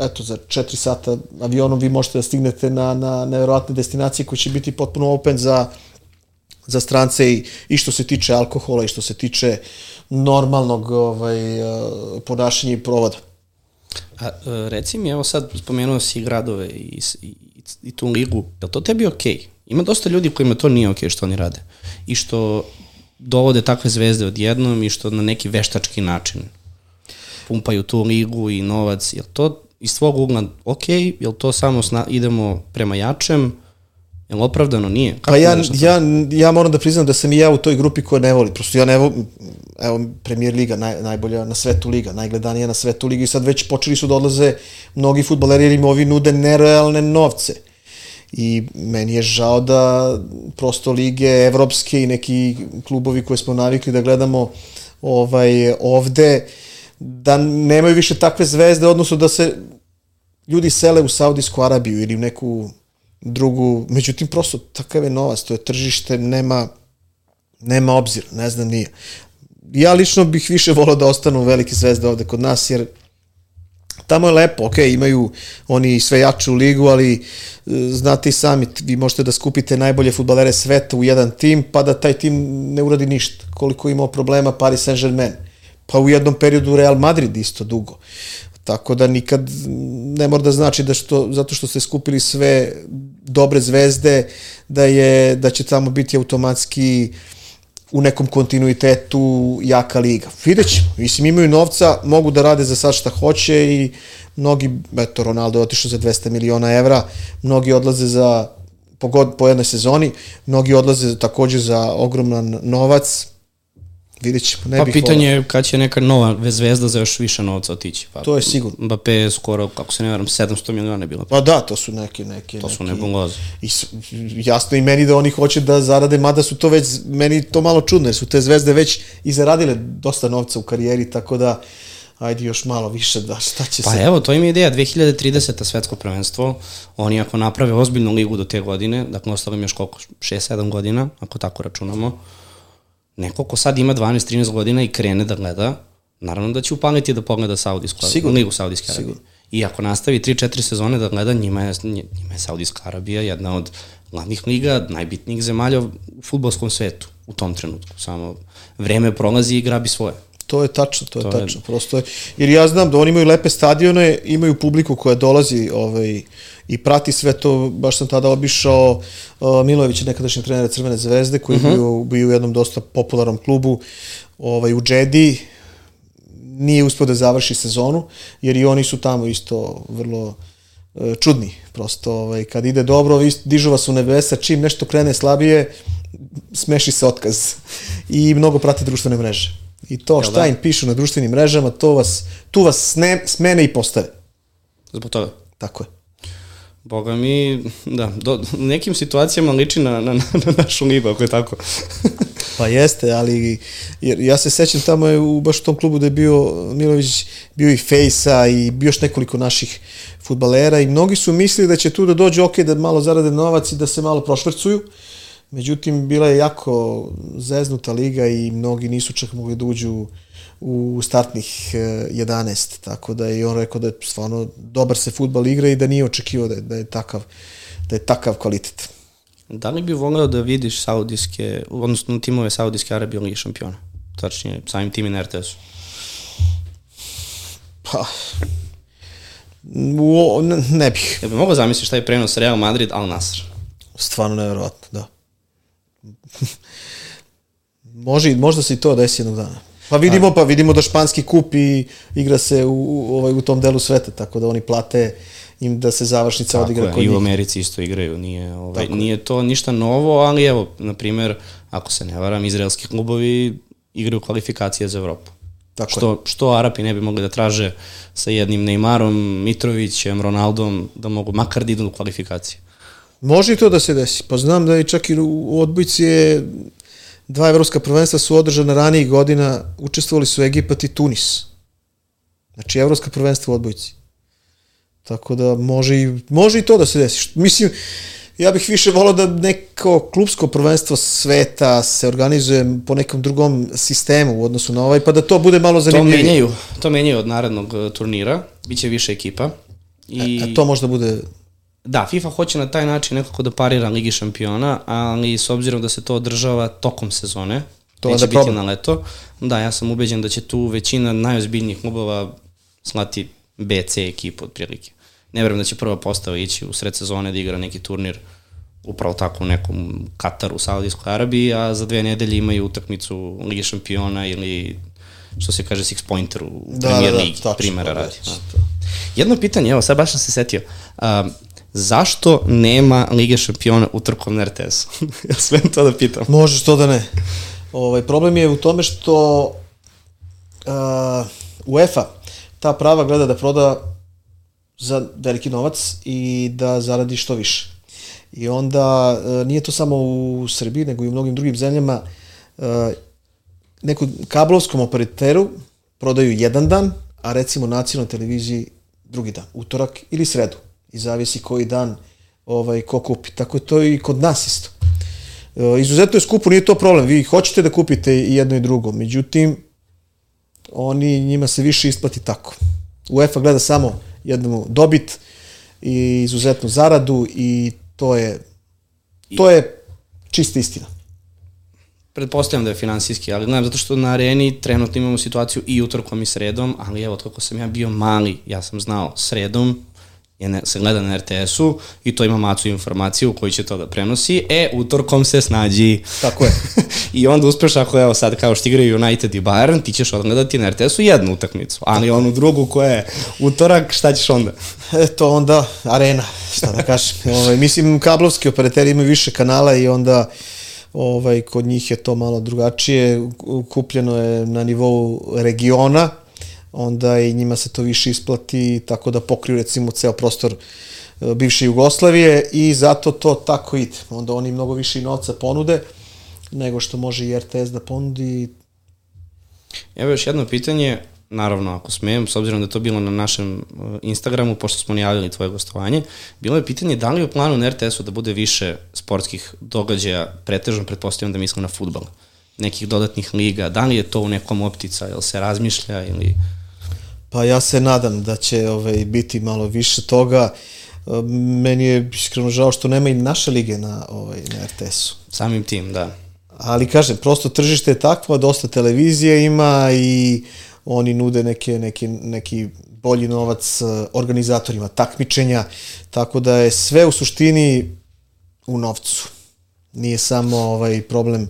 eto, za 4 sata avionom vi možete da stignete na, na nevjerojatne destinacije koje će biti potpuno open za za strance i, i što se tiče alkohola i što se tiče normalnog ovaj, eh, ponašanja i provoda. A, eh, reci mi, evo sad spomenuo si gradove i, i, i tu ligu, je to tebi okej? Okay? Ima dosta ljudi kojima to nije okej okay što oni rade i što dovode takve zvezde odjednom i što na neki veštački način pumpaju tu ligu i novac. Je to iz tvog ugla okej? Je to samo sna, idemo prema jačem? Jel opravdano nije? Kako pa ja, ja, ja moram da priznam da sam i ja u toj grupi koja ne voli. Prosto ja ne volim, evo, Premier Liga, naj, najbolja na svetu liga, najgledanija na svetu liga i sad već počeli su da odlaze mnogi futbaleri jer im ovi nude nerealne novce. I meni je žao da prosto lige evropske i neki klubovi koje smo navikli da gledamo ovaj ovde da nemaju više takve zvezde, odnosno da se ljudi sele u Saudijsku Arabiju ili u neku drugu, međutim prosto takav je novac, to je tržište, nema, nema obzir, ne znam nije. Ja lično bih više volao da ostanu velike zvezde ovde kod nas, jer tamo je lepo, ok, imaju oni sve jaču ligu, ali e, znate i sami, vi možete da skupite najbolje futbalere sveta u jedan tim, pa da taj tim ne uradi ništa. Koliko imao problema Paris Saint-Germain, pa u jednom periodu Real Madrid isto dugo. Tako da nikad ne mora da znači da što, zato što ste skupili sve dobre zvezde, da, je, da će tamo biti automatski u nekom kontinuitetu jaka liga. Vidjet ćemo. Mislim, imaju novca, mogu da rade za sad šta hoće i mnogi, eto, Ronaldo je otišao za 200 miliona evra, mnogi odlaze za po, god, po jednoj sezoni, mnogi odlaze takođe za ogroman novac, Vidjet ćemo, ne pa bih pitanje je kad će neka nova zvezda za još više novca otići. Pa, to je sigurno. Mbappé je skoro, kako se ne varam, 700 miliona je bilo. Pa da, to su neke, neke. To su nebuloze. I jasno i meni da oni hoće da zarade, mada su to već, meni to malo čudno, jer su te zvezde već i zaradile dosta novca u karijeri, tako da ajde još malo više da šta će pa se... Pa evo, to im je ideja, 2030. svetsko prvenstvo, oni ako naprave ozbiljnu ligu do te godine, dakle ostalo im još koliko, 6-7 godina, ako tako računamo, neko ko sad ima 12-13 godina i krene da gleda, naravno da će upaliti da pogleda Saudijsku Sigurno. ligu Saudijske Arabije. Sigurno. I ako nastavi 3-4 sezone da gleda, njima je, njima je Saudijska Arabija jedna od glavnih liga, najbitnijih zemalja u futbolskom svetu u tom trenutku. Samo vreme prolazi i igra bi svoje. To je tačno, to je to tačno. Je... Prosto je, jer ja znam da oni imaju lepe stadione, imaju publiku koja dolazi ovaj, i prati sve to. Baš sam tada obišao uh, Milojević, nekadašnji trener Crvene zvezde, koji uh -huh. bio, bio u jednom dosta popularnom klubu ovaj, u Džedi. Nije uspio da završi sezonu, jer i oni su tamo isto vrlo uh, čudni. Prosto, ovaj, kad ide dobro, dižu vas u nebesa, čim nešto krene slabije, smeši se otkaz. I mnogo prate društvene mreže. I to šta da? im pišu na društvenim mrežama, to vas, tu vas sne, smene i postave. Zbog toga? Tako je. Boga mi, da, do, nekim situacijama liči na, na, na našu libu, ako je tako. pa jeste, ali jer ja se sećam tamo je u baš u tom klubu da je bio Milović, bio i Fejsa i bio još nekoliko naših futbalera i mnogi su mislili da će tu da dođe ok, da malo zarade novac i da se malo prošvrcuju. Međutim, bila je jako zeznuta liga i mnogi nisu čak mogli da uđu u startnih 11, e, tako da je on rekao da je stvarno dobar se futbal igra i da nije očekivao da je, da je takav da je takav kvalitet. Da li bi voleo da vidiš saudijske, odnosno timove Saudijske Arabije ligi šampiona? Tačnije, samim tim i na RTS-u. Pa, u, ne, ne bih. Ja bih mogao zamisliti šta je prenos Real Madrid Al Nasr. Stvarno nevjerojatno, da. Može, možda se i to desi jednog dana. Pa vidimo, pa vidimo da španski kup i igra se u, u, ovaj, u tom delu sveta, tako da oni plate im da se završnica tako odigra kod njih. I u Americi isto igraju, nije, ovaj, nije to ništa novo, ali evo, na primer, ako se ne varam, izraelski klubovi igraju kvalifikacije za Evropu. Tako što, što Arapi ne bi mogli da traže sa jednim Neymarom, Mitrovićem, Ronaldom, da mogu makar da idu u kvalifikacije. Može i to da se desi. Pa znam da i čak i u odbojci je dva evropska prvenstva su održana ranijih godina, učestvovali su Egipat i Tunis. Znači, evropska prvenstva u odbojci. Tako da može i, može i to da se desi. Mislim, ja bih više volao da neko klubsko prvenstvo sveta se organizuje po nekom drugom sistemu u odnosu na ovaj, pa da to bude malo zanimljivije. To menjaju, to menjaju od narednog e, turnira, biće više ekipa. I... A, a to možda bude Da, FIFA hoće na taj način nekako da parira Ligi šampiona, ali s obzirom da se to održava tokom sezone, to neće biti problem. na leto, da, ja sam ubeđen da će tu većina najozbiljnijih klubova slati BC ekipu otprilike. Ne verujem da će prva postava ići u sred sezone da igra neki turnir upravo tako u nekom Kataru, Saudijskoj Arabiji, a za dve nedelje imaju utakmicu Lige šampiona ili što se kaže six pointer u da, Premier da, da, Ligi, primjera da, radi. Da. Jedno pitanje, evo, sad baš sam se setio. Um, zašto nema Lige šampiona utrkom na RTS-u? ja sve to da pitam. Možeš to da ne. Ovaj, problem je u tome što uh, UEFA ta prava gleda da proda za veliki novac i da zaradi što više. I onda uh, nije to samo u Srbiji, nego i u mnogim drugim zemljama uh, nekom kablovskom operateru prodaju jedan dan, a recimo nacionalnoj televiziji drugi dan, utorak ili sredu i zavisi koji dan ovaj, ko kupi. Tako je to i kod nas isto. E, izuzetno je skupo, nije to problem. Vi hoćete da kupite i jedno i drugo. Međutim, oni, njima se više isplati tako. UEFA gleda samo jednu dobit i izuzetnu zaradu i to je to je čista istina. Pretpostavljam da je finansijski, ali gledam zato što na areni trenutno imamo situaciju i utorkom i sredom, ali evo, kako sam ja bio mali, ja sam znao sredom je ne, se gleda na RTS-u i to ima macu informaciju koji će to da prenosi, e, utorkom se snađi. Tako je. I onda uspeš ako, evo sad, kao što igraju United i Bayern, ti ćeš odgledati na RTS-u jednu utakmicu, ali onu drugu koja je utorak, šta ćeš onda? Eto, onda arena, šta da kažem. ovaj, mislim, kablovski operateri imaju više kanala i onda ovaj, kod njih je to malo drugačije, kupljeno je na nivou regiona, onda i njima se to više isplati, tako da pokriju recimo ceo prostor e, bivše Jugoslavije i zato to tako ide. Onda oni mnogo više i novca ponude nego što može i RTS da ponudi. Evo još jedno pitanje, naravno ako smijem, s obzirom da to bilo na našem e, Instagramu, pošto smo najavili tvoje gostovanje, bilo je pitanje da li je u planu na RTS-u da bude više sportskih događaja, pretežno pretpostavljam da mislim na futbal, nekih dodatnih liga, da li je to u nekom optica, jel se razmišlja ili... Pa ja se nadam da će ovaj, biti malo više toga. Meni je iskreno žao što nema i naše lige na, ovaj, na RTS-u. Samim tim, da. Ali kažem, prosto tržište je takvo, dosta televizije ima i oni nude neke, neke, neki bolji novac eh, organizatorima takmičenja, tako da je sve u suštini u novcu. Nije samo ovaj problem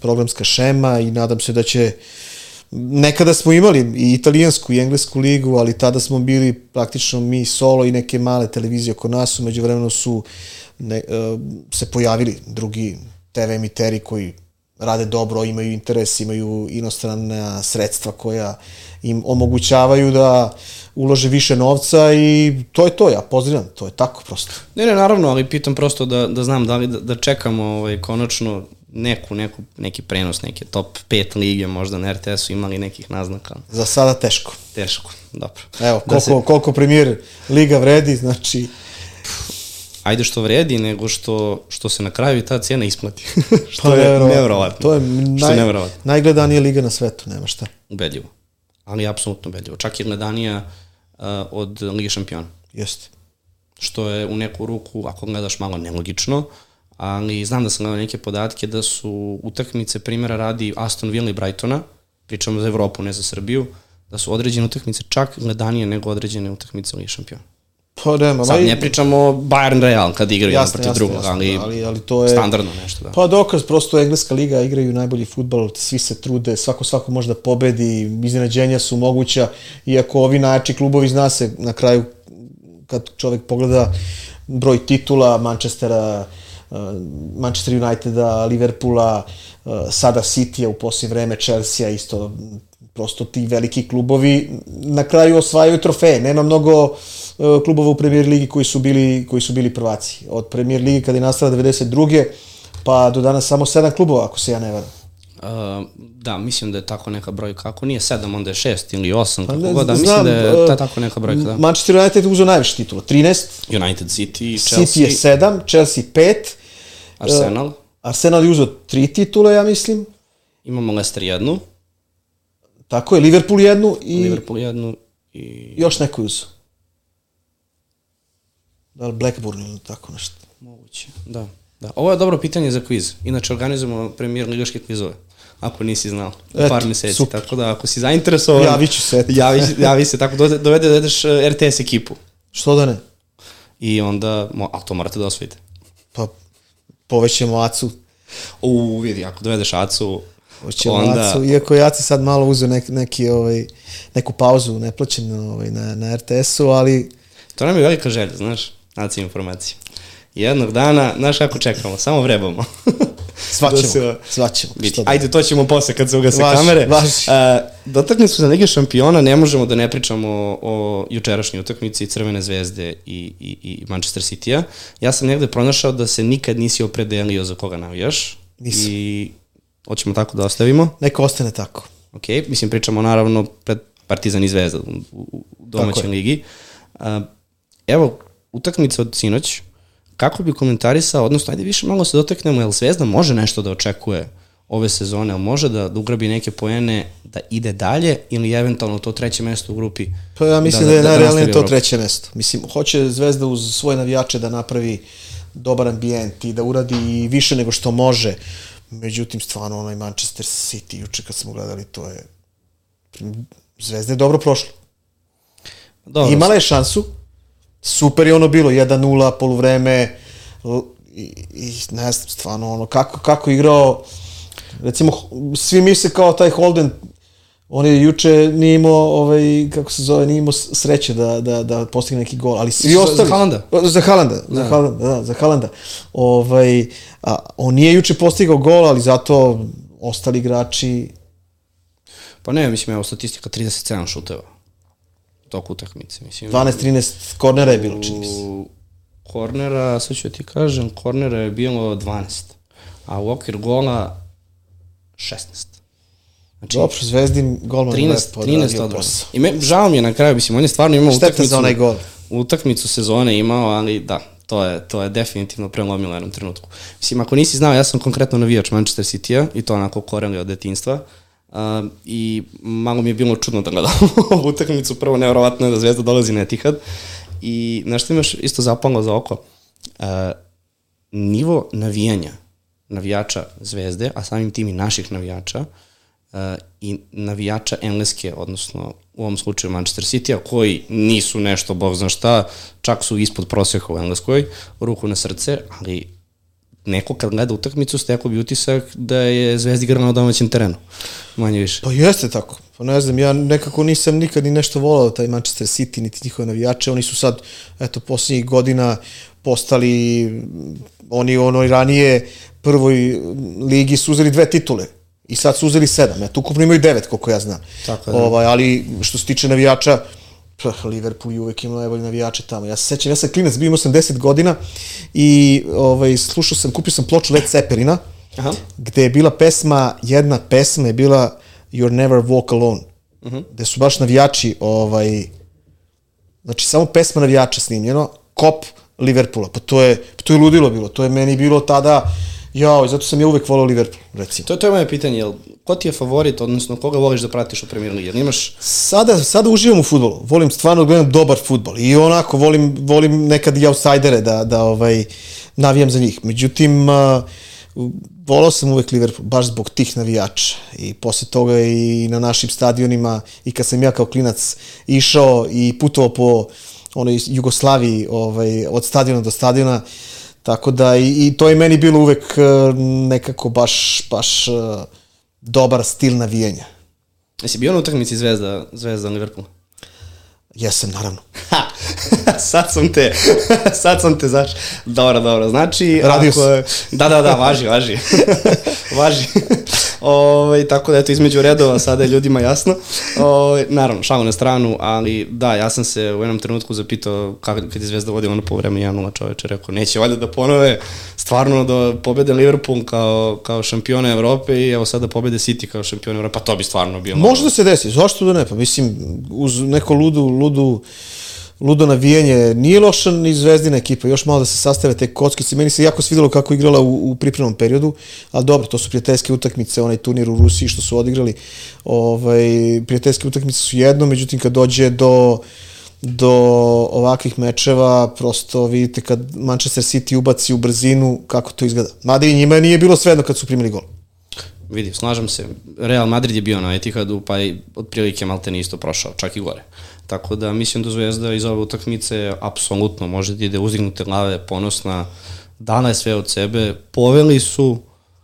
problemska šema i nadam se da će uh, Nekada smo imali i italijansku i englesku ligu, ali tada smo bili praktično mi solo i neke male televizije oko nas, umeđu vremenu su ne, uh, se pojavili drugi TV emiteri koji rade dobro, imaju interes, imaju inostrana sredstva koja im omogućavaju da ulože više novca i to je to, ja pozdravljam, to je tako prosto. Ne, ne, naravno, ali pitam prosto da, da znam da li da, da čekamo ovaj, konačno neku, neku, neki prenos, neke top 5 lige možda na RTS-u imali nekih naznaka. Za sada teško. Teško, dobro. Evo, koliko, da se... koliko premijer liga vredi, znači... Ajde što vredi, nego što, što se na kraju i ta cijena isplati. što pa, je nevrovatno. To je naj, najgledanija liga na svetu, nema šta. Ubedljivo. Ali apsolutno ubedljivo. Čak je gledanija uh, od Lige šampiona. Jeste. Što je u neku ruku, ako gledaš malo nelogično, ali znam da sam gledao neke podatke da su utakmice, primjera radi Aston Villa i Brightona, pričamo za Evropu, ne za Srbiju, da su određene utakmice čak gledanije nego određene utakmice u Ligi šampiona. Pa nema, Sad ne pričamo Bayern Real kad igraju jedan protiv drugog, ali, ali, ali to je standardno nešto. Da. Pa dokaz, prosto Engleska liga igraju najbolji futbol, svi se trude, svako svako može da pobedi, iznenađenja su moguća, iako ovi najjači klubovi zna se na kraju kad čovek pogleda broj titula Manchestera, Manchester Uniteda, Liverpoola, sada City-a u poslije vreme, Chelsea isto prosto ti veliki klubovi na kraju osvajaju trofeje. Nema mnogo uh, klubova u premier ligi koji su bili, koji su bili prvaci. Od premier ligi kada je nastala 92. pa do danas samo sedam klubova, ako se ja ne varam. Uh, da, mislim da je tako neka brojka. Ako nije 7, onda je 6 ili 8, Pa kako god. Da, mislim da je uh, ta tako neka brojka. Da. Manchester United je uzeo najviše titula, 13, United City, Chelsea, City je 7, Chelsea 5, Arsenal. Arsenal je uzeo 3 titule, ja mislim, Imamo Leicester jednu, tako je, Liverpool jednu i Liverpool jednu i još neko je uzeo. Da li Blackburn ili tako nešto. moguće. Da, da. Ovo je dobro pitanje za kviz. Inače, organizujemo premijer ligaške kvizove. Ako nisi znao. Eto, par meseci. super. Tako da, ako si zainteresovan... Javit ću se. Javi, javi se. Tako dovede, dovede da jedeš eh, RTS ekipu. Što da ne? I onda... Mo, a to morate da osvojite. Pa povećemo Acu, U, vidi, ako dovedeš Acu, Hoćemo onda... Acu, iako je Aca sad malo uzeo nek, neki, ovaj, neku pauzu neplaćenu ovaj, na, na RTS-u, ali To nam je velika želja, znaš, naći informacije. Jednog dana, znaš kako čekamo, samo vrebamo. svaćemo, Da se- svaćemo. Da. ajde, to ćemo posle kad se ugase Važi, kamere. važi. Uh, dotakli smo se Lige šampiona, ne možemo da ne pričamo o, o jučerašnjoj utakmici Crvene zvezde i, i, i Manchester City-a. Ja sam negde pronašao da se nikad nisi opredelio za koga navijaš. Nisam. I hoćemo tako da ostavimo. Neka ostane tako. Ok, mislim pričamo naravno pred Partizan i Zvezda u, u, domaćoj ligi. Uh, evo, utakmica od sinoć, kako bi komentarisao, odnosno ajde više malo se dotaknemo, jel Zvezda može nešto da očekuje ove sezone, jel može da, da ugrabi neke poene, da ide dalje ili eventualno to treće mesto u grupi? Pa ja mislim da, da, je da najrealnije nastavi to treće mesto. Mislim, hoće Zvezda uz svoje navijače da napravi dobar ambijent i da uradi više nego što može. Međutim, stvarno, onaj Manchester City, juče kad smo gledali, to je... Zvezda je dobro prošla. Dobro, Imala je šansu, super je ono bilo, 1-0, poluvreme, i, i ne znam, stvarno, ono, kako, kako igrao, recimo, svi misle kao taj Holden, on je juče nije imao, ovaj, kako se zove, nije imao sreće da, da, da postigne neki gol, ali svi Za- ostali... za Haalanda? Za Halanda, za Halanda, da, za Halanda. Ovaj, a, on nije juče postigao gol, ali zato ostali igrači Pa ne, mislim, evo statistika 37 šuteva toku utakmice. Mislim, 12-13 kornera je bilo, čini mi se. Kornera, sad ću ti kažem, kornera je bilo 12, a u okvir gola 16. Znači, Dobro, Zvezdin golman 13, lepo 13 odradio odbrana. I me, žao mi je na kraju, mislim, on je stvarno imao Šteta utakmicu. za onaj gol. Utakmicu sezone imao, ali da, to je, to je definitivno prelomilo u jednom trenutku. Mislim, ako nisi znao, ja sam konkretno navijač Manchester City-a i to onako koreli od detinstva. Uh, I malo mi je bilo čudno da gledam ovu utakmicu. Prvo, nevjerovatno je da Zvezda dolazi na Etihad. I nešto još isto zapalo za oko. Uh, nivo navijanja navijača Zvezde, a samim tim i naših navijača, uh, i navijača engleske, odnosno u ovom slučaju Manchester City-a, koji nisu nešto, bog zna šta, čak su ispod proseka u engleskoj, ruku na srce, ali neko kad gleda utakmicu stekao bi utisak da je Zvezda igrala na domaćem terenu, manje više. Pa jeste tako. Pa ne znam, ja nekako nisam nikad ni nešto volao taj Manchester City, niti njihove navijače. Oni su sad, eto, posljednjih godina postali, oni onoj ranije prvoj ligi su uzeli dve titule. I sad su uzeli sedam. Eto, ukupno imaju devet, koliko ja znam. Tako je, da. Ovaj, ali što se tiče navijača, pa, Liverpool je uvek imao najbolje navijače tamo. Ja se sećam, ja sam klinac, bio imao sam 10 godina i ovaj, slušao sam, kupio sam ploču Led Zeppelina, Aha. gde je bila pesma, jedna pesma je bila You're Never Walk Alone, uh -huh. gde su baš navijači, ovaj, znači samo pesma navijača snimljeno, kop Liverpoola, pa to je, pa to je ludilo bilo, to je meni bilo tada, jao, i zato sam ja uvek volao Liverpool, recimo. To, to je moje pitanje, jel, ko ti je favorit, odnosno koga voliš da pratiš u Premier Ligi? Jel imaš Sada, sada uživam u futbolu. Volim stvarno da gledam dobar futbol. I onako volim, volim nekad i outsidere da, da ovaj, navijam za njih. Međutim, uh, volao sam uvek Liverpool, baš zbog tih navijača. I posle toga i na našim stadionima, i kad sam ja kao klinac išao i putovao po onoj Jugoslaviji ovaj, od stadiona do stadiona, tako da i, i to je meni bilo uvek uh, nekako baš, baš uh, dobar stil navijanja. Jesi bio na utakmici Zvezda, Zvezda Liverpool? Jesam, naravno. Ha, sad sam te, sad sam te zaš. Dobro, dobro, znači... Radio ako, Da, da, da, važi, važi. važi. Ove, tako da eto, između redova sada je ljudima jasno. Ove, naravno, šalu na stranu, ali da, ja sam se u jednom trenutku zapitao kako, kad je Zvezda vodila na povreme 1-0 čoveče, rekao, neće valjda da ponove stvarno da pobede Liverpool kao, kao šampiona Evrope i evo sada pobede City kao šampiona Evrope, pa to bi stvarno bilo. Može da se desi, zašto da ne? Pa mislim, uz neko ludu, ludu ludo navijanje, nije loša ni zvezdina ekipa, još malo da se sastave te kockice, meni se jako svidelo kako igrala u, u pripremnom periodu, ali dobro, to su prijateljske utakmice, onaj turnir u Rusiji što su odigrali, ovaj, prijateljske utakmice su jedno, međutim kad dođe do do ovakvih mečeva, prosto vidite kad Manchester City ubaci u brzinu, kako to izgleda. Mada i njima nije bilo svedno kad su primili gol. Vidi, slažem se, Real Madrid je bio na Etihadu, pa je otprilike Malten isto prošao, čak i gore. Tako da mislim da Zvezda iz ove utakmice apsolutno može da ide uzdignute glave, ponosna, dana je sve od sebe, poveli su,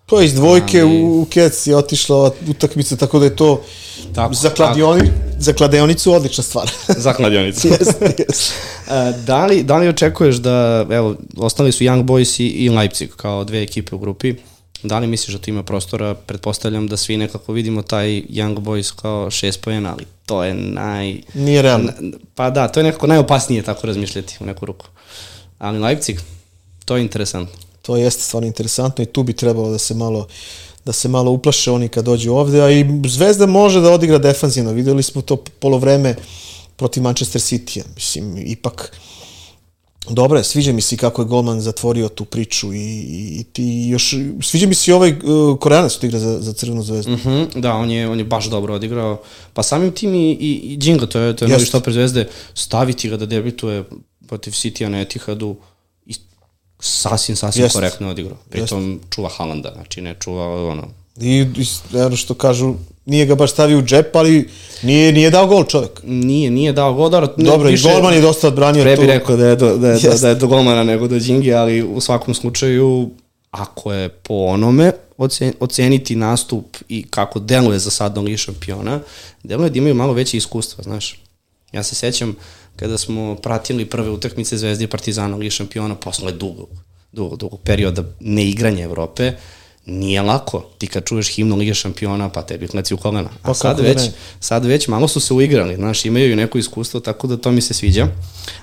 To je iz dvojke ali... u Kec je otišla utakmica, tako da je to tako, za, kladioni, tako. za kladionicu odlična stvar. za kladionicu. yes, yes. da, li, da li očekuješ da, evo, ostali su Young Boys i, i Leipzig kao dve ekipe u grupi, Da li misliš da tu ima prostora? Pretpostavljam da svi nekako vidimo taj Young Boys kao šest pojena, ali to je naj... Nije realno. Pa da, to je nekako najopasnije tako razmišljati u neku ruku. Ali Leipzig, to je interesantno. To jeste stvarno interesantno i tu bi trebalo da se malo da se malo uplaše oni kad dođu ovde, a i Zvezda može da odigra defanzivno. Videli smo to polovreme protiv Manchester City-a. Mislim, ipak Dobro je, sviđa mi se kako je Golman zatvorio tu priču i, i, i ti još, sviđa mi se i ovaj uh, Koreanac što igra za, za Crvenu zvezdu. Mm -hmm, da, on je, on je baš dobro odigrao. Pa samim tim i, i, i Džinga, to je, to je novi štoper zvezde, staviti ga da debituje protiv City-a na Etihadu i sasvim, sasvim Jest. korektno odigrao. Pritom Jest. čuva Halanda, znači ne čuva ono, I, i ono što kažu, nije ga baš stavio u džep, ali nije, nije dao gol čovek. Nije, nije dao gol. Dobro, Dobro više, i golman je dosta odbranio. Pre bi rekao da je, do, da, je, yes. da je do golmana nego do džingi, ali u svakom slučaju, ako je po onome oceniti nastup i kako deluje za sad Liga šampiona, deluje da imaju malo veće iskustva, znaš. Ja se sećam kada smo pratili prve utakmice Zvezde i Partizana Liga šampiona posle dugog, dugog, dugog perioda neigranja Evrope, nije lako. Ti kad čuješ himnu Lige šampiona, pa tebi kleci u kolena. A pa sad već, ne? sad već malo su se uigrali, znaš, imaju i neko iskustvo, tako da to mi se sviđa.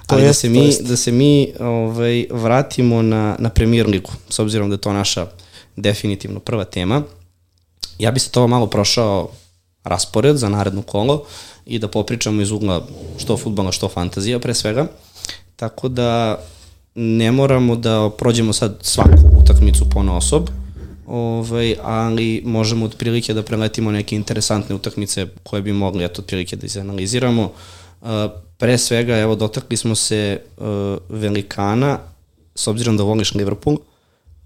To Ali da jest, da se mi, da se mi ovaj, vratimo na, na premier ligu, s obzirom da je to naša definitivno prva tema. Ja bi se to malo prošao raspored za naredno kolo i da popričamo iz ugla što futbola, što fantazija pre svega. Tako da ne moramo da prođemo sad svaku utakmicu po osob, ovaj, ali možemo otprilike da preletimo neke interesantne utakmice koje bi mogli eto, otprilike da izanaliziramo. Uh, pre svega, evo, dotakli smo se uh, velikana, s obzirom da voliš Liverpool,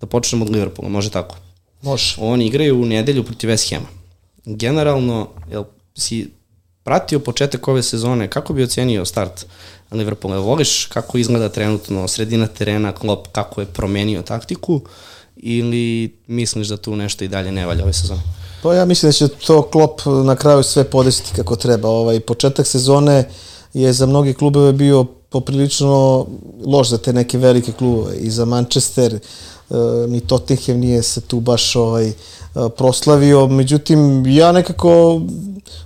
da počnemo od Liverpoola, može tako? Može. Oni igraju u nedelju protiv West Hama. Generalno, jel si pratio početak ove sezone, kako bi ocenio start Liverpoola? Voliš kako izgleda trenutno sredina terena, klop, kako je promenio taktiku? Uh, ili misliš da tu nešto i dalje ne valja ove sezone? Pa ja mislim da će to klop na kraju sve podesiti kako treba. Ovaj početak sezone je za mnogi klubove bio poprilično loš za te neke velike klubove i za Manchester e, ni Tottenham nije se tu baš ovaj e, proslavio, međutim ja nekako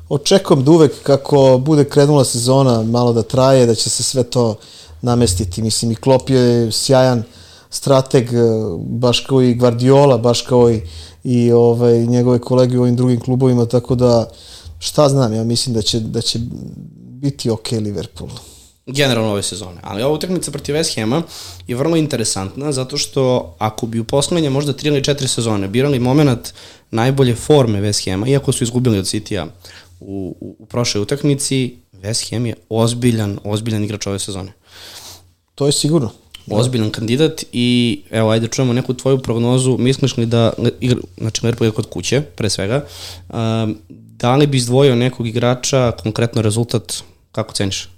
očekujem da uvek kako bude krenula sezona malo da traje, da će se sve to namestiti. Mislim i Klop je sjajan uh, strateg, e, baš kao i Guardiola, baš kao i, i ovaj, njegove kolege u ovim drugim klubovima, tako da šta znam, ja mislim da će, da će biti ok Liverpool. Generalno ove sezone. Ali ova utakmica protiv West Hama je vrlo interesantna zato što ako bi u poslednje možda 3 ili 4 sezone birali moment najbolje forme West Hama, iako su izgubili od City-a u, u, u prošloj utakmici, West Ham je ozbiljan, ozbiljan igrač ove sezone. To je sigurno ozbiljan kandidat i evo ajde da čujemo neku tvoju prognozu, misliš li da, znači Liverpool je kod kuće, pre svega, um, da li bi izdvojio nekog igrača, konkretno rezultat, kako ceniš?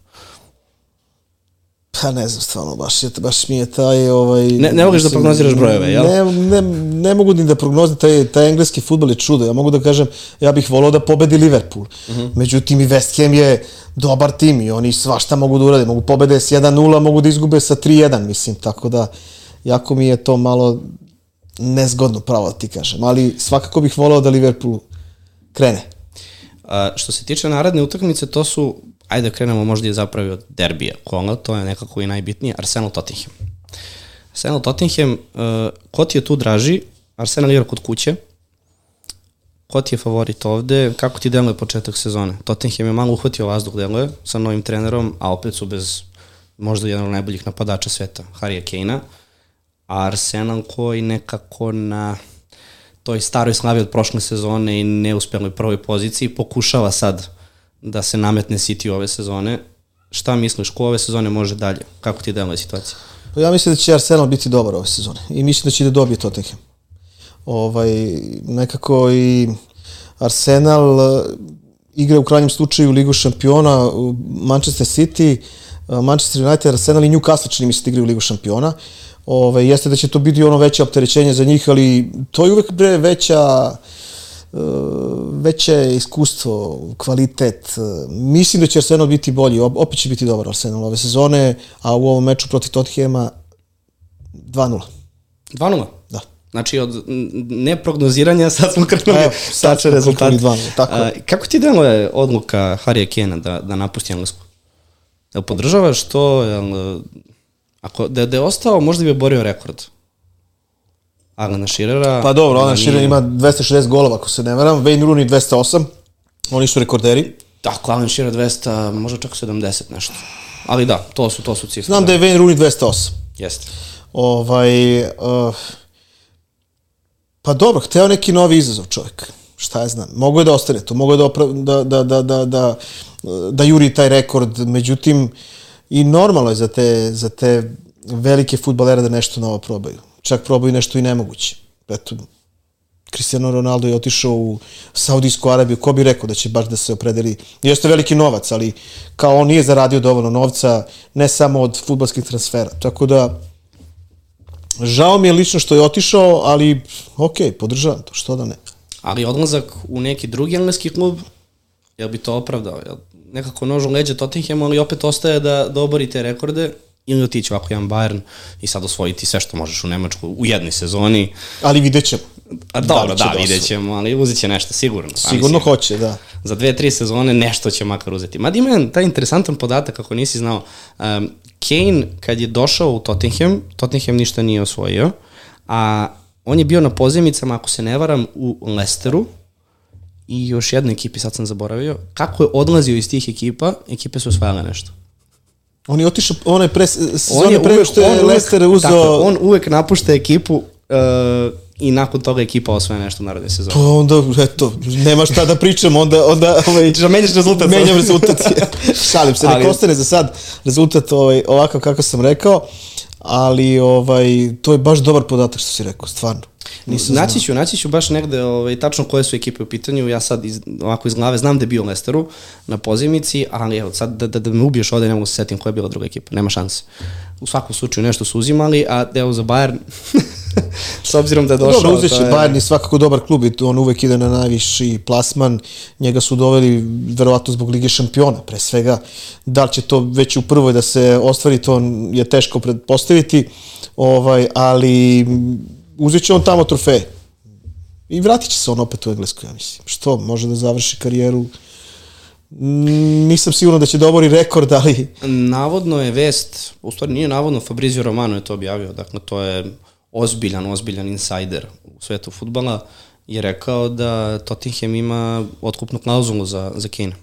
Pa ne znam, stvarno, baš, baš mi je taj... Ovaj, ne, ne moguš da prognoziraš brojeve, jel? Ne, ne, ne mogu ni da prognozim, taj, taj engleski futbol je čudo. Ja mogu da kažem, ja bih volao da pobedi Liverpool. Uh mhm. -huh. Međutim, i West Ham je dobar tim i oni svašta mogu da urade. Mogu pobede s 1-0, mogu da izgube sa 3-1, mislim. Tako da, jako mi je to malo nezgodno, pravo da ti kažem, ali svakako bih volao da Liverpool krene. A, što se tiče naredne utakmice, to su, ajde da krenemo možda je zapravo od derbija kola, to je nekako i najbitnije, Arsenal Tottenham. Arsenal Tottenham, uh, ko ti je tu draži? Arsenal igra kod kuće, ko ti je favorit ovde, kako ti deluje početak sezone? Tottenham je malo uhvatio vazduh deluje sa novim trenerom, a opet su bez možda jedan od najboljih napadača sveta, Harija Kejna, a Arsenal koji nekako na toj staroj slavi od prošle sezone i neuspeloj prvoj poziciji pokušava sad da se nametne City ove sezone. Šta misliš, ko ove sezone može dalje? Kako ti deluje situacija? Pa ja mislim da će Arsenal biti dobar ove sezone i mislim da će da dobije Tottenham. Ovaj, nekako i Arsenal uh, igra u krajnjem slučaju Ligu šampiona, Manchester City, uh, Manchester United, Arsenal i Newcastle čini mi se da igraju Ligu šampiona. Ove, jeste da će to biti ono veće opterećenje za njih, ali to je uvek bre veća veće iskustvo, kvalitet. Mislim da će Arsenal biti bolji, opet će biti dobar Arsenal ove sezone, a u ovom meču protiv Tottenhama 2-0. 2-0? Da. Znači, od neprognoziranja sad smo krenuli Evo, sad tačan smo rezultat. krenuli dva, tako je. A, kako ti deluje odluka Harija Kena da, da napusti Englesku? Jel podržavaš to? Jel, ako, da, da je ostao, možda bi oborio rekord. Alana Širera... Pa dobro, Alan nije- Shearer ima 260 golova, ako se ne varam, Wayne Rooney 208, oni su rekorderi. Tako, Alan Shearer 200, možda čak 70 nešto. Ali da, to su, to su cifre. Znam da je Wayne Rooney 208. Jeste. Ovaj, uh, pa dobro, hteo neki novi izazov čovjek. Šta ja znam. Mogu je da ostane tu, mogu je da, opra, da, da, da, da, da, da juri taj rekord, međutim, i normalno je za te, za te velike futbalere da nešto novo probaju. Čak probaju nešto i nemoguće. Eto, Cristiano Ronaldo je otišao u Saudijsku Arabiju, ko bi rekao da će baš da se opredeli, jeste veliki novac, ali kao on nije zaradio dovoljno novca, ne samo od futbalskih transfera. Tako da, žao mi je lično što je otišao, ali ok, podržavam to, što da ne. Ali odlazak u neki drugi engleski klub, jel bi to opravdao? Jel nekako nož u leđa Tottenhamu, ali opet ostaje da, da obori te rekorde ili otići ovako jedan Bayern i sad osvojiti sve što možeš u Nemačku u jednoj sezoni. Ali vidjet ćemo. A Da dobro, da, da vidjet ćemo, ali uzet će nešto, sigurno. Pa Sigurno mislim, hoće, da. Za dve, tri sezone nešto će makar uzeti. Mada ima jedan taj interesantan podatak, ako nisi znao. Um, Kane, kad je došao u Tottenham, Tottenham ništa nije osvojio, a on je bio na pozemicama, ako se ne varam, u Leicesteru i još jednoj ekipi, sad sam zaboravio. Kako je odlazio iz tih ekipa, ekipe su osvajale nešto. On je otišao, on je pre, On sezone je pre uvek, što je Leicester uzeo... tako, on uvek napušta ekipu uh, i nakon toga ekipa osvaja nešto u narodnoj sezoni. Pa onda, eto, nema šta da pričam, onda, onda ovaj, Da menjaš rezultat. menjam rezultat. Šalim se, Ali- nek ostane za sad rezultat ovaj, ovakav kako sam rekao, ali ovaj, to je baš dobar podatak što si rekao, stvarno. Nisam naći ću, naći ću baš negde ovaj, tačno koje su ekipe u pitanju. Ja sad iz, ovako iz glave znam da je bio Lesteru na pozemici, ali evo sad da, da, da me ubiješ ovde ne mogu se setim koja je bila druga ekipa. Nema šanse. U svakom slučaju nešto su uzimali, a evo za Bayern, s obzirom da je došao... Dobro, uzet će je- Bayern je svakako dobar klub i on uvek ide na najviši plasman. Njega su doveli verovatno zbog Lige šampiona, pre svega. Da li će to već u prvoj da se ostvari, to je teško predpostaviti, ovaj, ali uzet će on tamo trofeje. I vratit će se on opet u Englesku, ja mislim. Što, može da završi karijeru Mm, Nisam siguran da će da obori rekord, ali Navodno je vest, u stvari nije navodno, Fabrizio Romano je to objavio, dakle to je ozbiljan, ozbiljan insider u svetu futbala, je rekao da Tottenham ima otkupnu klauzulu za, za Kane.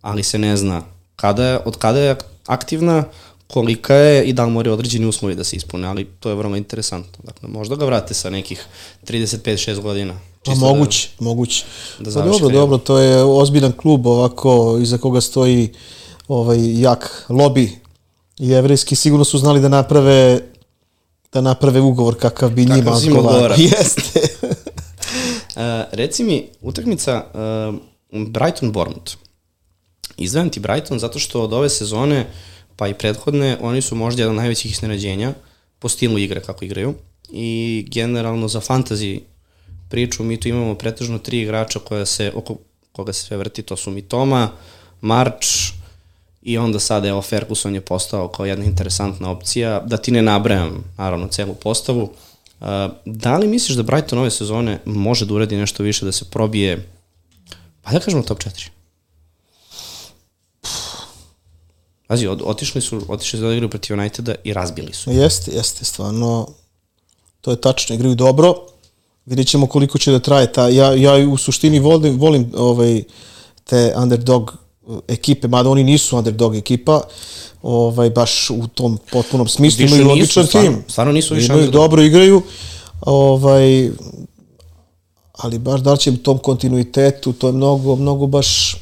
Ali se ne zna kada je, od kada je aktivna, kolika je i da li moraju određeni uslovi da se ispune, ali to je vrlo interesantno. Dakle, možda ga vrate sa nekih 35-6 godina. Pa Čisto moguće, moguće. da pa dobro, dobro, to je ozbiljan klub ovako iza koga stoji ovaj jak lobi jevrejski. Sigurno su znali da naprave da naprave ugovor kakav bi njima Kakav odgovarao. odgovara. Jeste. Uh, reci mi, utakmica uh, Brighton-Bournemouth. Izdvajam ti Brighton zato što od ove sezone, pa i prethodne, oni su možda jedan od najvećih iznenađenja po stilu igre kako igraju. I generalno za fantasy priču mi tu imamo pretežno tri igrača koja se, oko koga se sve vrti, to su Mitoma, March i onda sad evo Ferguson je postao kao jedna interesantna opcija, da ti ne nabrajam naravno celu postavu, Uh, da li misliš da Brighton ove sezone može da uradi nešto više, da se probije, pa da kažemo top 4? Pazi, od, otišli su, otišli su da igraju protiv Uniteda i razbili su. Jeste, jeste, stvarno. To je tačno, igraju dobro. Vidjet ćemo koliko će da traje ta. Ja, ja u suštini volim, volim ovaj, te underdog ekipe, mada oni nisu underdog ekipa, ovaj, baš u tom potpunom smislu. Više imaju logičan stvarno, tim. stvarno nisu više Imaju, underdog. dobro igraju, ovaj, ali baš da li će tom kontinuitetu, to je mnogo, mnogo baš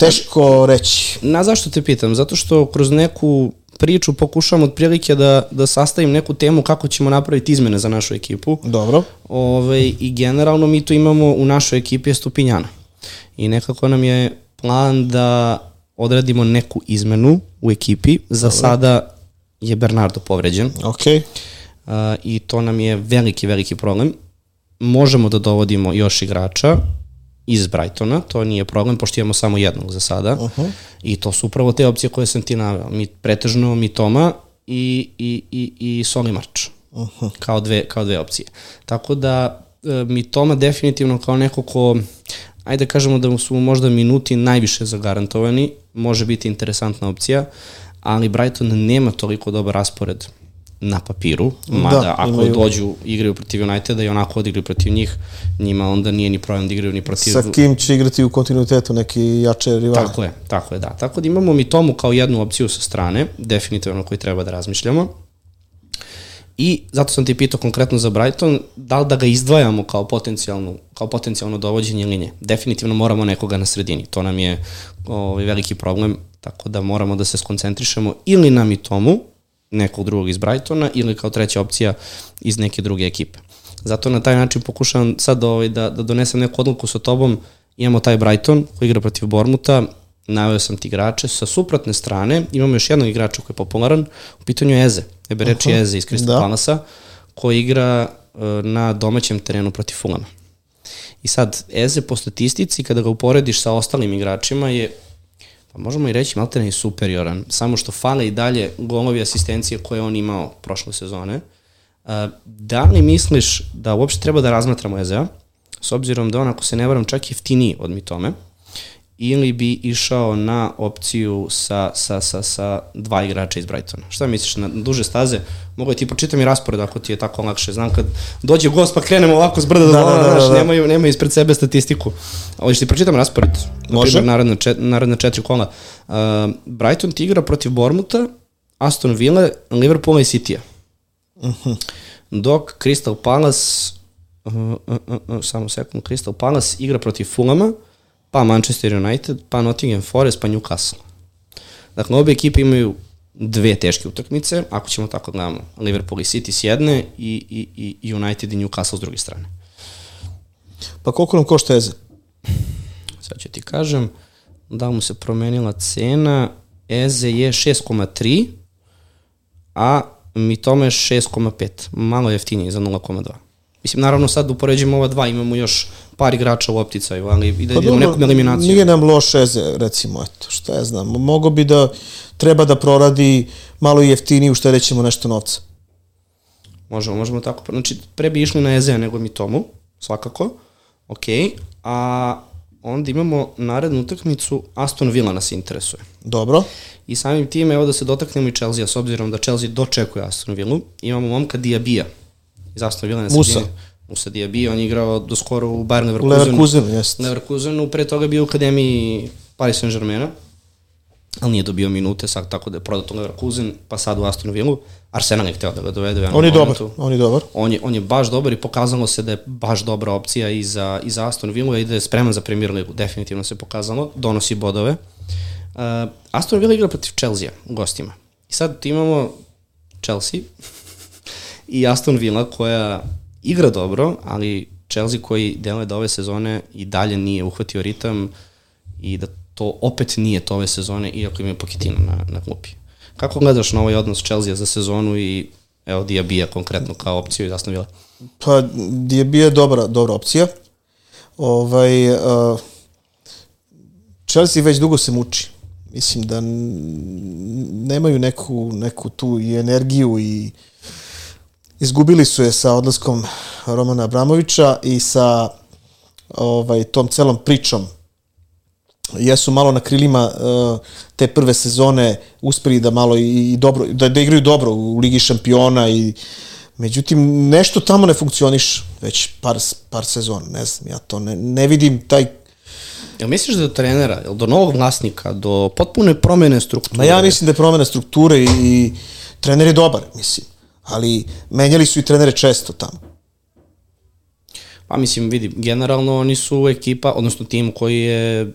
teško reći. Na zašto te pitam? Zato što kroz neku priču pokušavam otprilike da, da sastavim neku temu kako ćemo napraviti izmene za našu ekipu. Dobro. Ove, I generalno mi to imamo u našoj ekipi je Stupinjana. I nekako nam je plan da odradimo neku izmenu u ekipi. Za Dobro. sada je Bernardo povređen Ok. uh, i to nam je veliki, veliki problem. Možemo da dovodimo još igrača iz Brightona, to nije problem, pošto imamo samo jednog za sada. Uh -huh. I to su upravo te opcije koje sam ti naveo. Mi, pretežno Mitoma i, i, i, i Soli Marč. Uh -huh. kao, dve, kao dve opcije. Tako da e, Mitoma definitivno kao neko ko ajde da kažemo da su možda minuti najviše zagarantovani, može biti interesantna opcija, ali Brighton nema toliko dobar raspored na papiru, mada da, ako imaju... dođu igraju protiv Uniteda i onako odigraju protiv njih, njima onda nije ni problem da igraju ni protiv... Sa kim će igrati u kontinuitetu neki jače rivali? Tako je, tako je, da. Tako da imamo mi tomu kao jednu opciju sa strane, definitivno koju treba da razmišljamo. I zato sam ti pitao konkretno za Brighton, da li da ga izdvajamo kao potencijalno, kao potencijalno dovođenje ili ne. Definitivno moramo nekoga na sredini. To nam je ovaj, veliki problem, tako da moramo da se skoncentrišemo ili na Mitomu, nekog drugog iz Brightona, ili kao treća opcija iz neke druge ekipe. Zato na taj način pokušavam sad ovaj, da, da donesem neku odluku sa tobom. Imamo taj Brighton koji igra protiv Bormuta, naveo sam ti igrače. Sa suprotne strane imamo još jednog igrača koji je popularan, u pitanju je Eze. Ebe reči uh -huh. Eze iz Crystal da. Palasa, koji igra uh, na domaćem terenu protiv Fulama. I sad, Eze po statistici, kada ga uporediš sa ostalim igračima, je pa možemo i reći maltene i superioran, samo što fale i dalje golovi asistencije koje on imao prošle sezone. Uh, da li misliš da uopšte treba da razmatramo Ezea, s obzirom da on, ako se ne varam, čak jeftiniji od Mitome, ili bi išao na opciju sa, sa, sa, sa dva igrača iz Brightona. Šta misliš, na duže staze? Mogu ti pročitam i raspored ako ti je tako lakše. Znam kad dođe gost pa krenemo ovako s brda da, da, da, da, da. nemaju, nemaju ispred sebe statistiku. Ali ti pročitam raspored. Može. Naredna, čet, naredna četiri kola. Uh, Brighton ti igra protiv Bormuta, Aston Villa, Liverpoola i Citya. Uh Mhm. -huh. Dok Crystal Palace, uh, uh, uh, uh, samo sekund, Crystal Palace igra protiv Fulama, pa Manchester United, pa Nottingham Forest, pa Newcastle. Dakle, obe ekipe imaju dve teške utakmice, ako ćemo tako gledamo, Liverpool i City s jedne i, i, i United i Newcastle s druge strane. Pa koliko nam košta Eze? Sad ću ti kažem, da mu se promenila cena, Eze je 6,3, a mi tome je 6,5, malo jeftinije za 0,2. Mislim, naravno sad upoređujemo ova dva, imamo još par igrača u opticaju, ali ide, pa, idemo nekom eliminaciju. Nije nam loš Eze, recimo, eto, šta ja znam. Mogo bi da treba da proradi malo jeftiniji, uštedećemo nešto novca. Možemo, možemo tako. Znači, pre bi išli na Eze nego mi tomu, svakako. Ok, a onda imamo narednu utakmicu, Aston Villa nas interesuje. Dobro. I samim tim, evo da se dotaknemo i Chelsea, s obzirom da Chelsea dočekuje Aston Villa. Imamo momka Diabija iz Aston Villa na Musa. Musa Diaby, on je igrao do skoro u Bayern U Leverkusenu. Leverkusenu, jest. Leverkusenu, pre toga bio u akademiji Paris Saint-Germaina, ali nije dobio minute, sad tako da je prodato Leverkusen, pa sad u Aston Villa. Arsenal je hteo da ga dovede On je dobar, momentu. on je dobar. On je, on je baš dobar i pokazalo se da je baš dobra opcija i za, i za Aston Villa i da je spreman za Premier Ligu. Definitivno se pokazalo, donosi bodove. Uh, Aston Villa igra protiv Chelsea u gostima. I sad imamo Chelsea i Aston Villa koja igra dobro, ali Chelsea koji deluje da ove sezone i dalje nije uhvatio ritam i da to opet nije to ove sezone, iako ima Pochettino na, na klupi. Kako gledaš na ovaj odnos Chelsea za sezonu i evo Diabija konkretno kao opciju iz Aston Villa? Pa, Diaby je dobra, dobra opcija. Ovaj, uh, Chelsea već dugo se muči. Mislim da nemaju neku, neku tu i energiju i izgubili su je sa odlaskom Romana Abramovića i sa ovaj, tom celom pričom jesu malo na krilima uh, te prve sezone uspeli da malo i, i dobro da, da igraju dobro u Ligi šampiona i međutim nešto tamo ne funkcioniš već par par sezona ne znam ja to ne, ne vidim taj Jel misliš da do trenera, jel do novog vlasnika, do potpune promene strukture? Ma ja mislim da je promena strukture i, i trener je dobar, mislim. Ali menjali su i trenere često tamo. Pa mislim, vidi, generalno oni su ekipa, odnosno tim koji je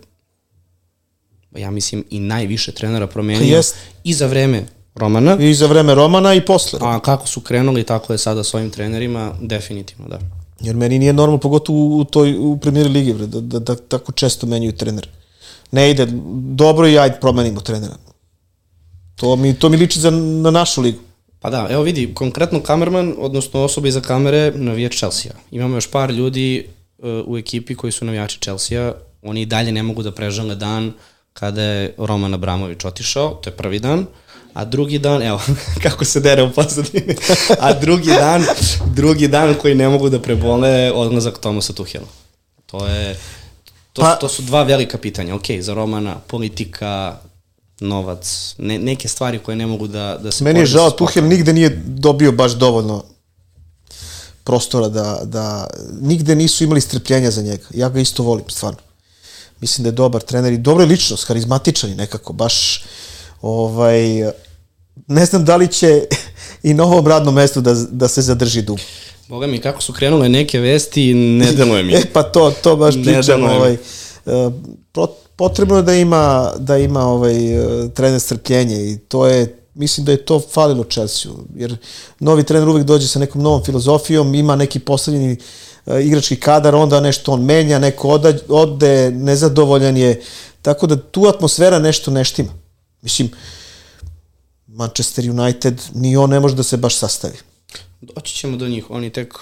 ja mislim i najviše trenera promenio Jest. i za vreme Romana. I za vreme Romana i posle. A kako su krenuli, tako je sada s ovim trenerima, definitivno, da. Jer meni nije normalno, pogotovo u toj u premier ligi, bre, da, da, da, tako često menjaju trener. Ne ide, dobro i ajde promenimo trenera. To mi, to mi liči za, na našu ligu. Pa da, evo vidi, konkretno kamerman, odnosno osoba iza kamere, navijač Chelsea. Imamo još par ljudi uh, u ekipi koji su navijači Chelsea, oni i dalje ne mogu da prežale dan kada je Roman Abramović otišao, to je prvi dan, a drugi dan, evo, kako se dere u pozadini, a drugi dan, drugi dan koji ne mogu da prebole odlazak Tomasa Tuhela. To je, to, pa, to su dva velika pitanja, ok, za Romana, politika, novac, ne, neke stvari koje ne mogu da, da se... Meni je žao, Tuhel nigde nije dobio baš dovoljno prostora da, da nigde nisu imali strpljenja za njega. Ja ga isto volim, stvarno. Mislim da je dobar trener i dobra ličnost, harizmatičan i nekako, baš ovaj, ne znam da li će i na ovom radnom mestu da, da se zadrži dugo. Boga mi, kako su krenule neke vesti, ne deluje mi. e pa to, to baš pričam, ovaj, potrebno je da ima, da ima ovaj, trener strpljenje i to je mislim da je to falilo Chelsea, jer novi trener uvek dođe sa nekom novom filozofijom, ima neki poslednji uh, igrački kadar, onda nešto on menja, neko ode, nezadovoljan je, tako da tu atmosfera nešto neštima. Mislim, Manchester United, ni on ne može da se baš sastavi. Doći ćemo do njih, oni tek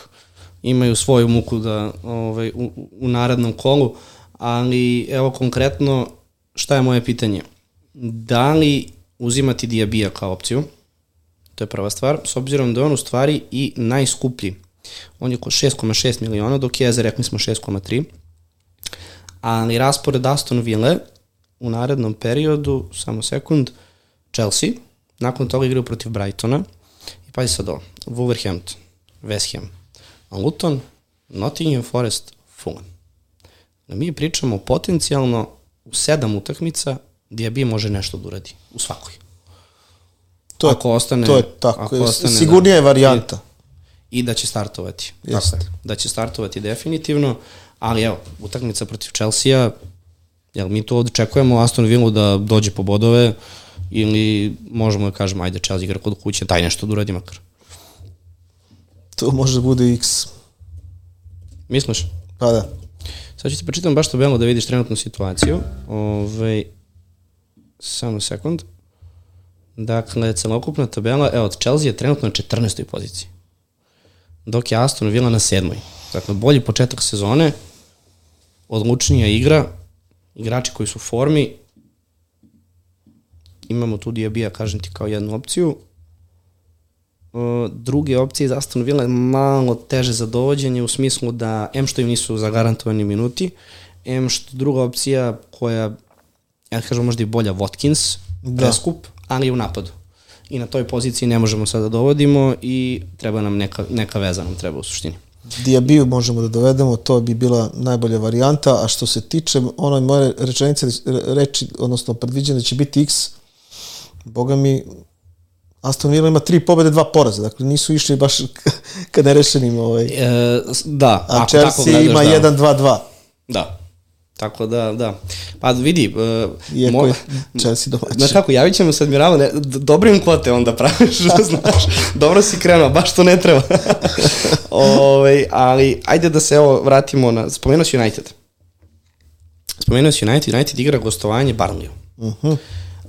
imaju svoju muku da, ovaj, u, u narednom kolu, ali evo konkretno, šta je moje pitanje? Da li uzimati Diabija kao opciju? To je prva stvar, s obzirom da je on u stvari i najskuplji. On je oko 6,6 miliona, dok je, rekli smo 6,3. Ali raspored Aston Ville u narednom periodu, samo sekund, Chelsea, nakon toga igraju protiv Brightona, i pazi sad ovo, Wolverhampton, West Ham, Luton, Nottingham Forest, Fulham. Da mi pričamo potencijalno u sedam utakmica Diaby može nešto da uradi, u svakoj. To je, ako ostane, to je tako, ako ostane, sigurnija je da, varijanta. I, I da će startovati. Jeste. Tako je, da će startovati definitivno, ali evo, utakmica protiv Chelsea-a, jel mi to očekujemo Aston Villa da dođe po bodove ili možemo da kažemo ajde Chelsea igra kod kuće, daj nešto da uradi makar. To može da bude X. Misliš? Pa da. Sad ću ti pročitam baš to belo da vidiš trenutnu situaciju. Ove, ovaj, samo sekund. Dakle, celokupna tabela, evo, Chelsea je trenutno na 14. poziciji. Dok je Aston Villa na 7. Dakle, bolji početak sezone, odlučnija igra, igrači koji su u formi, imamo tu Diabija, kažem ti, kao jednu opciju. Druge opcije za Aston Villa je malo teže za dovođenje u smislu da M što im nisu zagarantovani minuti, M što druga opcija koja, ja kažem možda i bolja Watkins, da. preskup, ali u napadu. I na toj poziciji ne možemo sada da dovodimo i treba nam neka, neka veza nam treba u suštini. Diabiju možemo da dovedemo, to bi bila najbolja varijanta, a što se tiče onoj moje rečenice, reči, odnosno predviđene da će biti X, boga mi, Aston Villa ima tri pobede, dva poraza, dakle nisu išli baš ka nerešenim ovaj. E, da, a Chelsea gledaš, ima da. 1-2-2. Da. Tako da, da. Pa vidi... Uh, Iako mo... je Chelsea domaći. Znaš kako, javit ćemo se Admiralu, ne, dobrim kvote onda praviš, znaš, dobro si krenuo, baš to ne treba. Ove, ovaj, ali, ajde da se evo vratimo na, spomenuo si United. Spomenuo si United, United igra gostovanje Barnley. Uh -huh.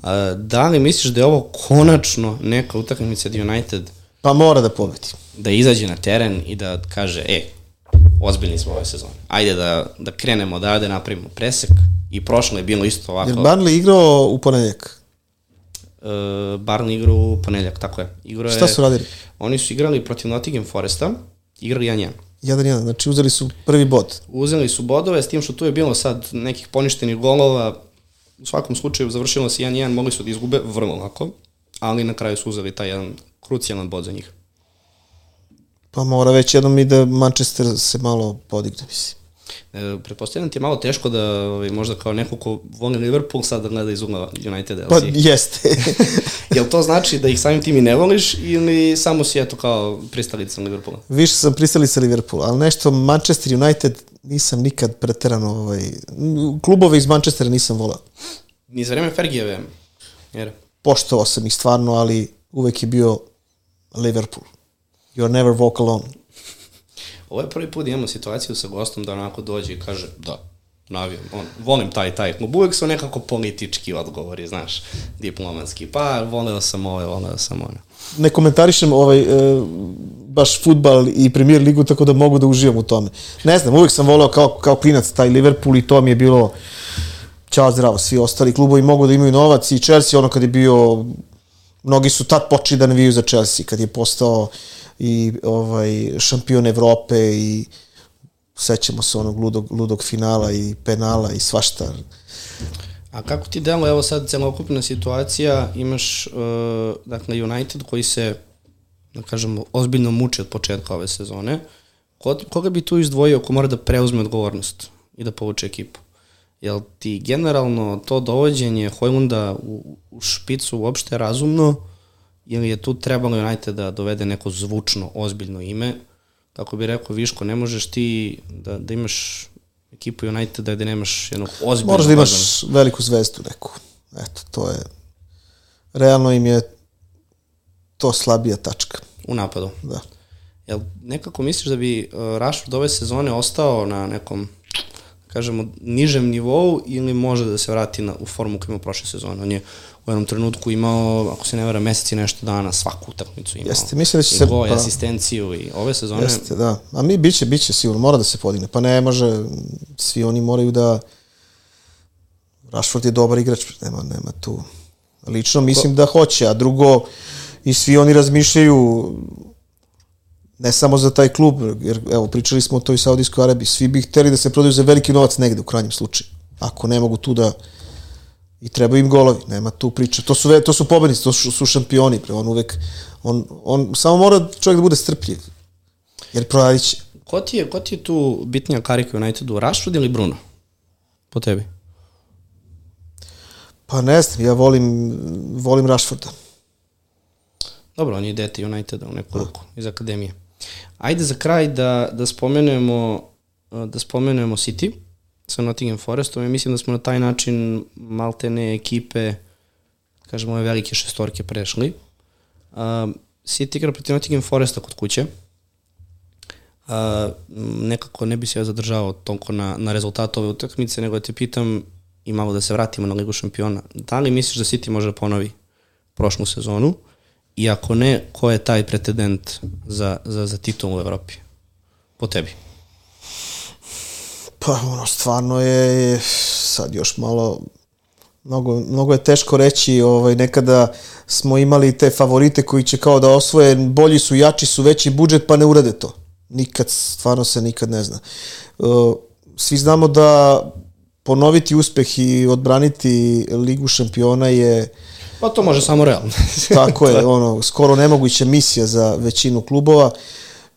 Uh, da li misliš da je ovo konačno neka utakmica da United Pa mora da pobedi. Da izađe na teren i da kaže, e, ozbiljni smo ove sezone. Ajde da, da krenemo da da napravimo presek i prošlo je bilo isto ovako. Jer Barnley igrao u ponedjak? Barney igra u ponedljak, tako je. Igro je, Šta su radili? Oni su igrali protiv Nottingham Foresta, igrali 1-1. 1-1, znači uzeli su prvi bod. Uzeli su bodove, s tim što tu je bilo sad nekih poništenih golova, u svakom slučaju završilo se 1-1, mogli su da izgube vrlo lako, ali na kraju su uzeli taj jedan krucijalan bod za njih. Pa mora već jednom i da Manchester se malo podigne, mislim. E, pretpostavljam ti je malo teško da ovaj, možda kao neko ko voli Liverpool sad da gleda iz ugla United. Pa jeste. Jel to znači da ih samim tim i ne voliš ili samo si eto kao pristalica Liverpoola? Više sam pristalica Liverpoola, ali nešto Manchester United nisam nikad preterano, ovaj, klubove iz Manchestera nisam volao. Ni za vreme Fergijeve jer... Poštovao sam ih stvarno, ali uvek je bio Liverpool. You're never walk alone. Ovo je prvi put da imamo situaciju sa gostom da onako dođe i kaže da, navijam, on, volim taj taj klub. Uvijek su nekako politički odgovori, znaš, diplomatski. Pa, voleo sam ove, voleo sam one. Ne komentarišem ovaj, e, baš futbal i premier ligu, tako da mogu da uživam u tome. Ne znam, uvijek sam voleo kao, kao klinac taj Liverpool i to mi je bilo ćao zdravo, svi ostali klubovi mogu da imaju novac i Chelsea ono kad je bio mnogi su tad počeli da naviju za Chelsea kad je postao i ovaj šampion Evrope i sećamo se onog ludog, ludog finala i penala i svašta. A kako ti delo, evo sad celokupna situacija, imaš uh, dakle United koji se da kažemo, ozbiljno muči od početka ove sezone. Koga bi tu izdvojio ko mora da preuzme odgovornost i da povuče ekipu? Jel ti generalno to dovođenje Hojlunda u, u špicu uopšte razumno ili je tu trebalo United da dovede neko zvučno, ozbiljno ime? Kako bi rekao Viško, ne možeš ti da, da imaš ekipu United da nemaš jednog ozbiljnog... Moraš da imaš veliku zvezdu neku. Eto, to je... Realno im je to slabija tačka. U napadu? Da. Jel nekako misliš da bi uh, Rashford ove sezone ostao na nekom kažemo, nižem nivou ili može da se vrati na, u formu koju ima prošle sezone. On je u jednom trenutku imao, ako se ne vera, mesec i nešto dana svaku utakmicu imao. Jeste, mislim da će se... Goj, pa, asistenciju i ove sezone... Jeste, da. A mi biće, biće sigurno, mora da se podigne. Pa ne može, svi oni moraju da... Rashford je dobar igrač, nema, nema tu... Lično mislim da hoće, a drugo, i svi oni razmišljaju ne samo za taj klub, jer evo, pričali smo o toj Saudijskoj Arabiji, svi bi hteli da se prodaju za veliki novac negde u krajnjem slučaju. Ako ne mogu tu da i treba im golovi, nema tu priče. To su, to su pobednici, to su, su šampioni, pre, on uvek, on, on, samo mora čovjek da bude strpljiv, jer proradit će. Ko ti je, ko ti je tu bitnija karika Unitedu, Rashford ili Bruno? Po tebi? Pa ne znam, ja volim, volim Rashforda. Dobro, on je dete Uniteda u neku ruku iz akademije. Ajde za kraj da, da spomenemo da spomenemo City sa Nottingham Forestom i mislim da smo na taj način maltene ekipe kažemo ove velike šestorke prešli. Uh, City igra protiv Nottingham Foresta kod kuće. Uh, nekako ne bi se ja zadržao toliko na, na rezultatu ove utakmice, nego da te pitam i malo da se vratimo na Ligu šampiona. Da li misliš da City može da ponovi prošlu sezonu? I ako ne, ko je taj pretendent za, za, za titul u Evropi? Po tebi. Pa ono, stvarno je sad još malo mnogo, mnogo je teško reći, ovaj, nekada smo imali te favorite koji će kao da osvoje, bolji su, jači su, veći budžet, pa ne urade to. Nikad, stvarno se nikad ne zna. Uh, svi znamo da ponoviti uspeh i odbraniti Ligu šampiona je Pa to može samo realno. tako je, ono, skoro nemoguća misija za većinu klubova.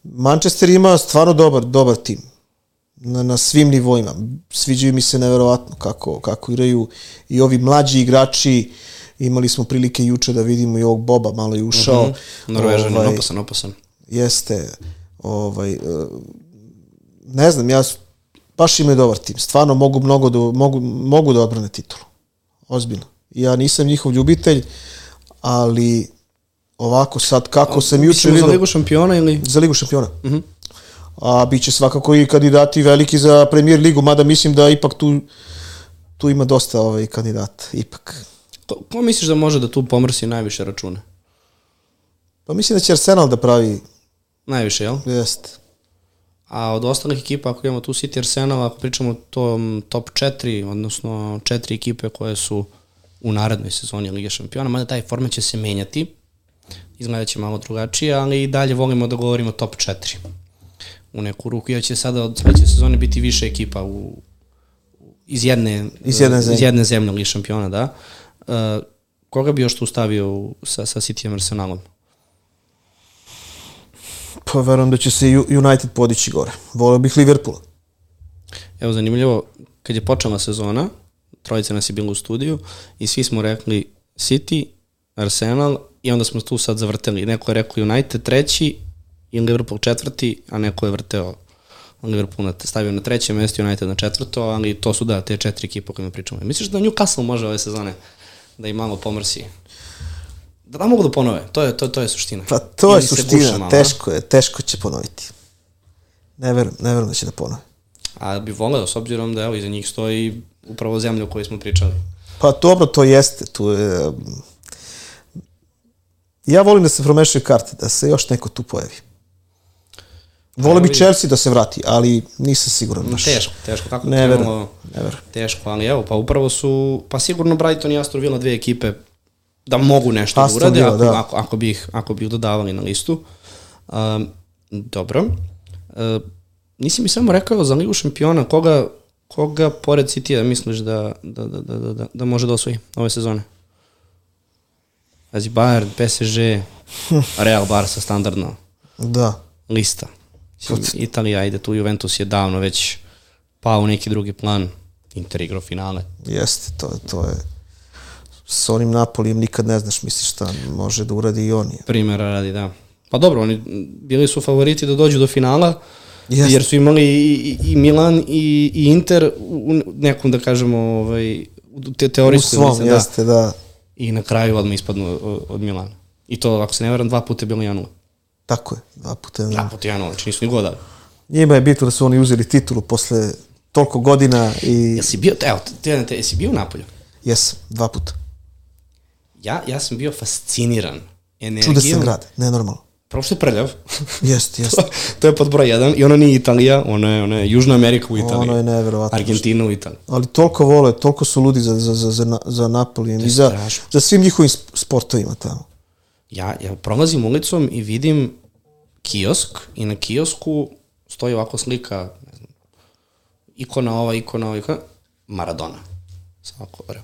Manchester ima stvarno dobar, dobar tim na, na svim nivoima. Sviđaju mi se neverovatno kako, kako igraju i ovi mlađi igrači, imali smo prilike juče da vidimo i ovog Boba, malo je ušao. Mm -hmm. Norvežan, ovaj, opasan, opasan. Jeste, ovaj, e, ne znam, ja baš imaju dobar tim. Stvarno mogu, mnogo da, mogu, mogu da odbrane titulu. Ozbiljno. Ja nisam njihov ljubitelj, ali ovako sad kako sam juče vidio... Za Ligu šampiona ili? Za Ligu šampiona. Uh -huh a bit će svakako i kandidati veliki za premier ligu, mada mislim da ipak tu, tu ima dosta ovaj kandidata, ipak. Ko, ko misliš da može da tu pomrsi najviše račune? Pa mislim da će Arsenal da pravi... Najviše, jel? Jeste. A od ostalih ekipa, ako imamo tu City Arsenal, ako pričamo o tom top 4, odnosno četiri ekipe koje su u narednoj sezoni Lige šampiona, mada taj format će se menjati, izgledat će malo drugačije, ali i dalje volimo da govorimo top 4 u neku ruku, jer će sada od sledeće sezone biti više ekipa u, iz jedne, Iz jedne zemlje. iz jedne zemlje Lige šampiona, da. Uh, koga bi još tu stavio u, sa, sa Cityjem Arsenalom? Pa verujem da će se United podići gore. Voleo bih Liverpoola. Evo, zanimljivo, kad je počela sezona, trojica nas je bilo u studiju i svi smo rekli City, Arsenal i onda smo tu sad zavrteli. Neko je rekao United treći i Liverpool četvrti, a neko je vrteo Liverpool na, stavio na treće mesto, United na četvrto, ali to su da, te četiri ekipe o kojima pričamo. Misliš da Newcastle može ove sezone da im malo pomrsi? Da, da mogu da ponove, to je, to, to je suština. Pa to je Ili suština, malo, teško je, teško će ponoviti. Ne verujem, ne verujem da će da ponove. A bi voleo, s obzirom da evo, iza njih stoji upravo zemlja o kojoj smo pričali. Pa dobro, to jeste. Tu je, um, ja volim da se promešaju karte, da se još neko tu pojavi. Vole bi. Chelsea da se vrati, ali nisam siguran. Baš. teško, teško. Kako Ne krenemo- verujem, ne verujem. Teško, ali evo, pa upravo su, pa sigurno Brighton i Aston Villa dve ekipe da mogu nešto Aston da urade Villa, ako, da. ako, ako, bi ih, ako bi ih dodavali na listu. Um, dobro. Uh, nisi mi samo rekao za Ligu šampiona koga, koga pored City-a misliš da, da, da, da, da, da, da može da osvoji ove sezone? Pazi, Bayern, PSG, Real Barca, standardno Da. lista. Italija ide tu, Juventus je davno već pao u neki drugi plan. Inter igrao finale. Jeste, to, to je... S onim Napolijem nikad ne znaš, misliš šta može da uradi i on. Primera radi, da. Pa dobro, oni bili su favoriti da dođu do finala, Jeste. jer su imali i, i, Milan i, i Inter u nekom, da kažemo, ovaj, u te, U teorijskoj svom, listi, da. jeste, da. I na kraju odmah ispadnu od, Milana. I to, ako se ne veram, dva puta je bilo 1-0. Tako je, dva puta. Dva Da. puta 1-0, znači nisu ni godali. Njima je bitno da su oni uzeli titulu posle toliko godina i... Jesi bio, evo, te, te, jesi bio u Napolju? Jesam, dva puta. Ja, ja sam bio fasciniran energijom. Čudesan grad, nenormalno. Prvo što je prljav. Jeste, jeste. to, to je pod broj jedan. I ono nije Italija, ono je, ono je Južna Amerika u Italiji. Ono je neverovatno. Argentina u Italiji. Ali toliko vole, toliko su ludi za, za, za, za, za Napoli i za, strašno. za svim njihovim sp- sportovima tamo. Ja, ja prolazim ulicom i vidim kiosk i na kiosku stoji ovako slika, ne znam, ikona ova, ikona ova, ikona, Maradona. Svako, evo.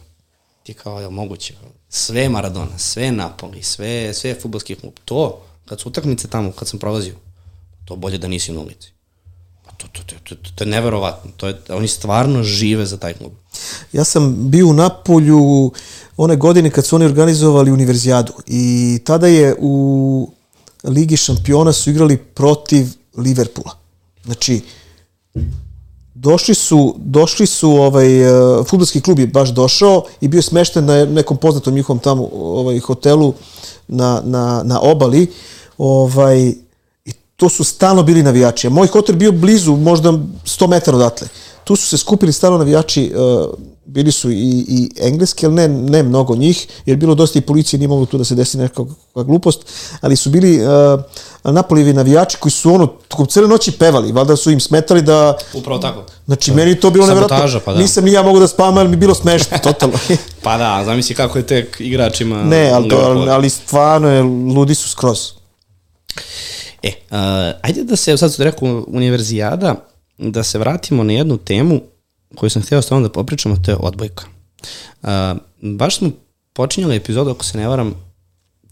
Ti kao, je moguće? Sve Maradona, sve Napoli, sve, sve futbolski klub. To, kad su utakmice tamo, kad sam prolazio, to bolje da nisi na ulici. Pa to, to, to, to, to, je neverovatno. To je, oni stvarno žive za taj klub. Ja sam bio u Napolju one godine kad su oni organizovali univerzijadu i tada je u Ligi šampiona su igrali protiv Liverpoola. Znači, došli su, došli su ovaj, uh, futbolski klub je baš došao i bio smešten na nekom poznatom njihovom tamo ovaj, hotelu na, na, na obali ovaj, i to su stalno bili navijači. A moj hotel bio blizu, možda 100 metara odatle. Tu su se skupili stalno navijači, uh, bili su i, i engleski, ali ne, ne mnogo njih, jer je bilo dosta i policije, nije moglo tu da se desi neka glupost, ali su bili uh, Napolijevi navijači koji su ono, tokom cele noći pevali, valjda su im smetali da... Upravo tako. Znači, meni je to bilo Sabotaža, nevjerojatno. pa da. Nisam ni ja mogu da spavam, ali mi bilo smešno, totalno. Pa da, zamisli kako je tek igračima... ne, ali, to, ali, ali stvarno je, ludi su skroz. E, uh, ajde da se, sad su rekao univerzijada, da se vratimo na jednu temu koju sam htio stavno da popričamo, to je odbojka. Uh, baš smo počinjali epizodu, ako se ne varam,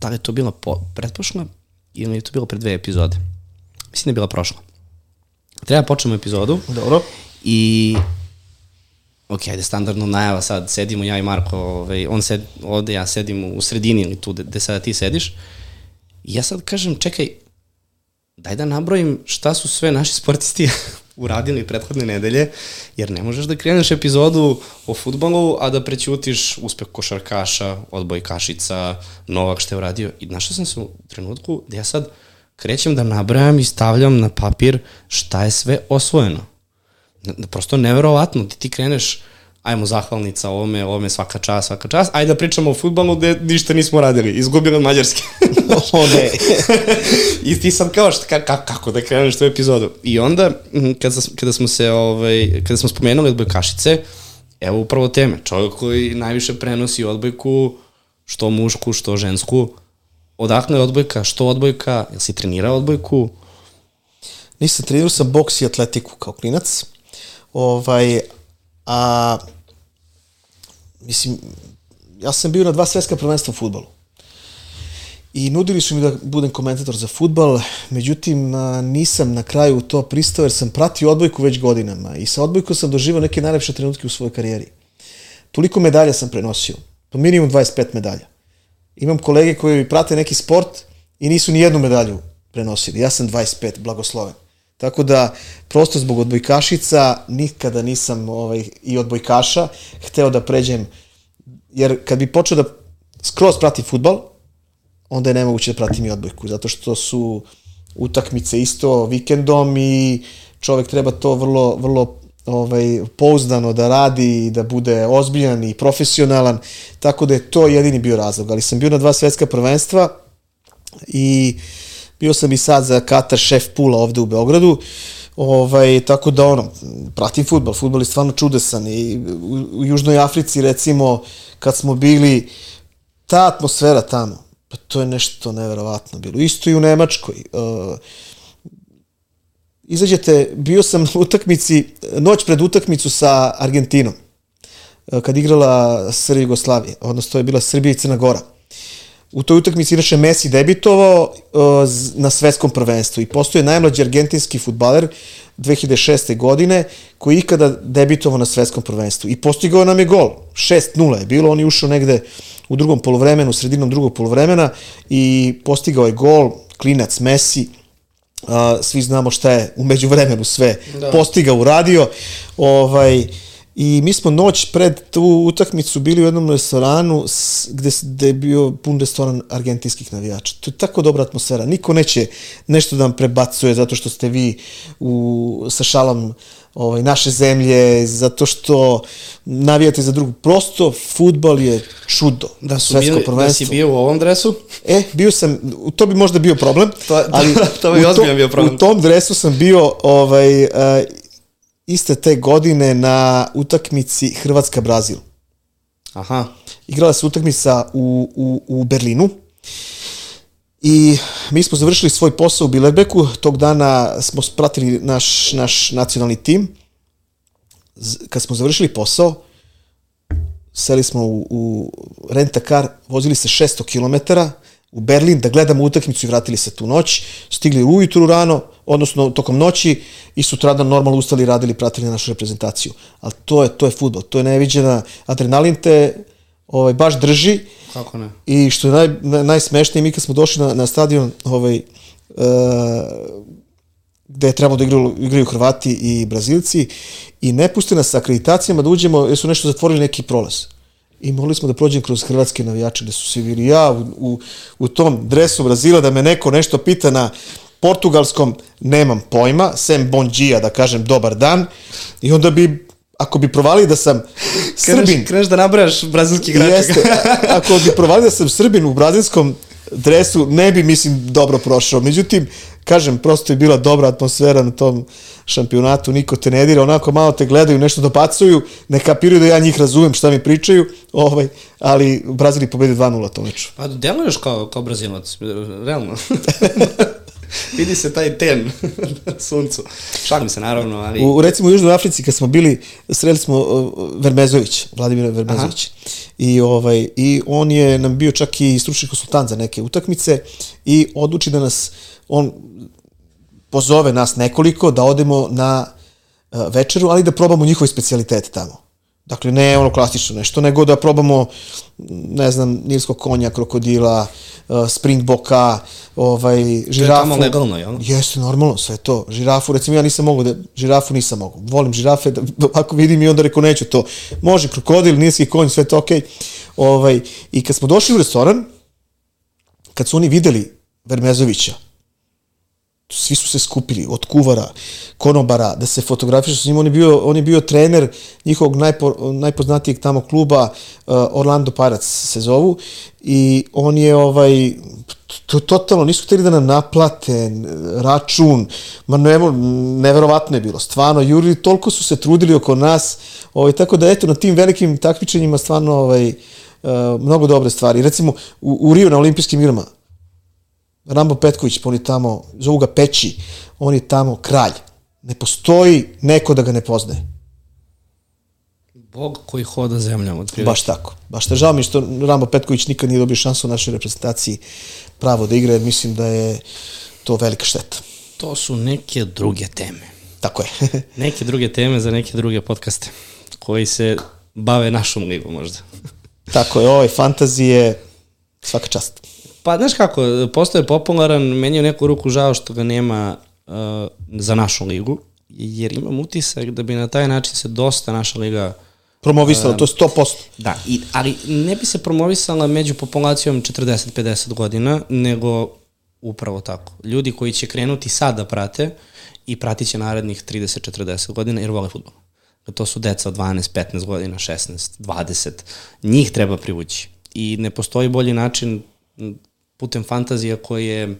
da li je to bila po, pretprošla ili je to bilo pre dve epizode. Mislim da je bila prošla. Treba da počnemo epizodu Dobro. i ok, ajde, standardno najava sad, sedimo ja i Marko, ovaj, on sed, ovde ja sedim u sredini ili tu gde sada ti sediš i ja sad kažem, čekaj, daj da nabrojim šta su sve naši sportisti uradili prethodne nedelje, jer ne možeš da kreneš epizodu o futbolu, a da prećutiš uspeh košarkaša, odbojkašica, Novak što je uradio. I našao sam se u trenutku da ja sad krećem da nabrajam i stavljam na papir šta je sve osvojeno. Prosto neverovatno, ti ti kreneš ajmo zahvalnica ovome, ovome svaka čast, svaka čast, ajde da pričamo o futbalu gde ništa nismo radili, izgubili od Mađarske. O ne. I ti sad kao šta, ka, ka, kako da kreneš tu epizodu. I onda, kada, kada smo se, ovaj, kada smo spomenuli odbojkašice, evo upravo teme. Čovjek koji najviše prenosi odbojku, što mušku, što žensku. Odakle je odbojka, što odbojka, jel si trenirao odbojku? Nisam trenirao sam boks i atletiku kao klinac. Ovaj, a mislim, ja sam bio na dva svetska prvenstva u futbolu. I nudili su mi da budem komentator za futbal, međutim nisam na kraju to pristao jer sam pratio odbojku već godinama i sa odbojkom sam doživao neke najlepše trenutke u svojoj karijeri. Toliko medalja sam prenosio, po minimum 25 medalja. Imam kolege koji prate neki sport i nisu ni jednu medalju prenosili. Ja sam 25, blagosloven. Tako da, prosto zbog odbojkašica, nikada nisam ovaj, i odbojkaša hteo da pređem, jer kad bi počeo da skroz pratim futbal, onda je nemoguće da pratim i odbojku, zato što su utakmice isto vikendom i čovek treba to vrlo, vrlo ovaj, pouzdano da radi i da bude ozbiljan i profesionalan, tako da je to jedini bio razlog. Ali sam bio na dva svetska prvenstva i bio sam i sad za Katar šef pula ovde u Beogradu, ovaj, tako da ono, pratim futbol, futbol je stvarno čudesan i u, u Južnoj Africi recimo kad smo bili, ta atmosfera tamo, Pa to je nešto neverovatno bilo. Isto i u Nemačkoj. Uh, izađete, bio sam na utakmici, noć pred utakmicu sa Argentinom, uh, kad igrala Srbija Jugoslavije, odnosno to je bila Srbija i Crna Gora. U toj utakmici inače Messi debitovao uh, na svetskom prvenstvu i postoje najmlađi argentinski futbaler 2006. godine koji ikada debitovao na svetskom prvenstvu i postigao nam je gol. 6-0 je bilo, on je ušao negde u drugom polovremenu, sredinom drugog polovremena i postigao je gol, klinac Messi, a, svi znamo šta je umeđu vremenu sve da. postigao, uradio. Ovaj, I mi smo noć pred tu utakmicu bili u jednom restoranu gde, gde je bio pun restoran argentinskih navijača. To je tako dobra atmosfera. Niko neće nešto da vam prebacuje zato što ste vi u, sa šalom ovaj, naše zemlje, zato što navijate za drugu. Prosto, futbol je čudo. Da, su bili, da si bio u ovom dresu? E, bio sam, to bi možda bio problem, to, ali to bi ozbiljno bio problem. U tom dresu sam bio ovaj, uh, iste te godine na utakmici Hrvatska-Brazil. Aha. Igrala se utakmica u, u, u Berlinu. I mi smo završili svoj posao u Bilerbeku, tog dana smo pratili naš, naš nacionalni tim. Kad smo završili posao, seli smo u, u rentakar, vozili se 600 km u Berlin da gledamo utakmicu i vratili se tu noć. Stigli ujutru rano, odnosno tokom noći i sutradan normalno ustali, radili, pratili našu reprezentaciju. Ali to je, to je futbol, to je neviđena, adrenalin te ovaj, baš drži. Kako ne? I što je naj, najsmešnije, mi kad smo došli na, na stadion ovaj, uh, gde je trebalo da igraju, igraju Hrvati i Brazilci i ne puste nas sa akreditacijama da uđemo jer su nešto zatvorili neki prolaz. I mogli smo da prođem kroz hrvatske navijače gde su svi bili ja u, u, u tom dresu Brazila da me neko nešto pita na portugalskom nemam pojma, sem bon dia, da kažem dobar dan, i onda bi ako bi provali da sam Srbin... Kreneš da nabrajaš brazilski igrača. Jeste, ako bi provali da sam Srbin u brazilskom dresu, ne bi, mislim, dobro prošao. Međutim, kažem, prosto je bila dobra atmosfera na tom šampionatu, niko te ne dira, onako malo te gledaju, nešto dopacuju, ne kapiraju da ja njih razumem šta mi pričaju, ovaj, ali Brazili pobedi 2-0 to meču. Pa deluješ kao, kao Brazilac, realno. Vidi se taj ten na suncu. Šalim se naravno, ali... U, recimo u Južnoj Africi kad smo bili, sreli smo uh, Vermezović, Vladimir Vermezović. Aha. I, ovaj, I on je nam bio čak i stručni konsultant za neke utakmice i odluči da nas, on pozove nas nekoliko da odemo na uh, večeru, ali da probamo njihove specialitete tamo. Dakle, ne ono klasično nešto, nego da probamo, ne znam, nilskog konja, krokodila, uh, springboka, ovaj, žirafu. To je tamo legalno, jel? Jeste, normalno, sve to. Žirafu, recimo, ja nisam mogu da, žirafu nisam mogu. Volim žirafe, da, ako vidim i onda reko neću to. Može, krokodil, nilski konj, sve to okej. Okay. Ovaj, I kad smo došli u restoran, kad su oni videli Vermezovića, svi su se skupili, od kuvara, konobara, da se fotografišu s njim. On je bio, on je bio trener njihovog najpo, najpoznatijeg tamo kluba, uh, Orlando Pirates se zovu, i on je ovaj, to, totalno, nisu hteli da nam naplate račun, ma ne, neverovatno je bilo, stvarno, Juri, toliko su se trudili oko nas, ovaj, tako da eto, na tim velikim takmičenjima stvarno ovaj, uh, mnogo dobre stvari. Recimo, u, u Rio na olimpijskim igrama, Rambo Petković, on je tamo, zovu ga Peći, on je tamo kralj. Ne postoji neko da ga ne poznaje. Bog koji hoda zemljom. Otprilike. Baš tako. Baš te žao mi što Rambo Petković nikad nije dobio šansu u našoj reprezentaciji pravo da igra, jer mislim da je to velika šteta. To su neke druge teme. Tako je. neke druge teme za neke druge podcaste koji se bave našom ligom možda. Tako je, ovaj fantazije svaka čast. Pa, znaš kako, postoje popularan, meni je neku ruku žao što ga nema uh, za našu ligu, jer imam utisak da bi na taj način se dosta naša liga promovisala, uh, to je 100%. Da, i, ali ne bi se promovisala među populacijom 40-50 godina, nego upravo tako. Ljudi koji će krenuti sad da prate i pratit će narednih 30-40 godina jer vole futbol. To su deca od 12, 15 godina, 16, 20. Njih treba privući. I ne postoji bolji način putem fantazija koje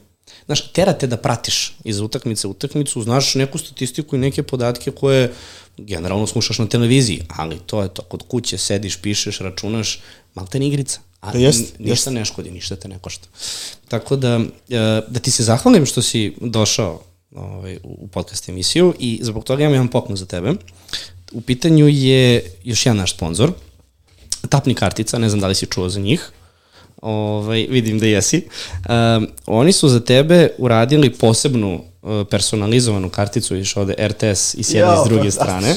Znaš, terate da pratiš iz utakmice u utakmicu, znaš neku statistiku i neke podatke koje generalno slušaš na televiziji, ali to je to, kod kuće sediš, pišeš, računaš, malo te igrica. A da jest, ništa jest. ne škodi, ništa te ne košta. Tako da, e, da ti se zahvalim što si došao ovaj, u podcast emisiju i zbog toga imam jedan poklon za tebe. U pitanju je još jedan naš sponsor, Tapni kartica, ne znam da li si čuo za njih. Ovaj, vidim da jesi. Um, oni su za tebe uradili posebnu uh, personalizovanu karticu, iš ovde RTS i s jedne i s druge strane.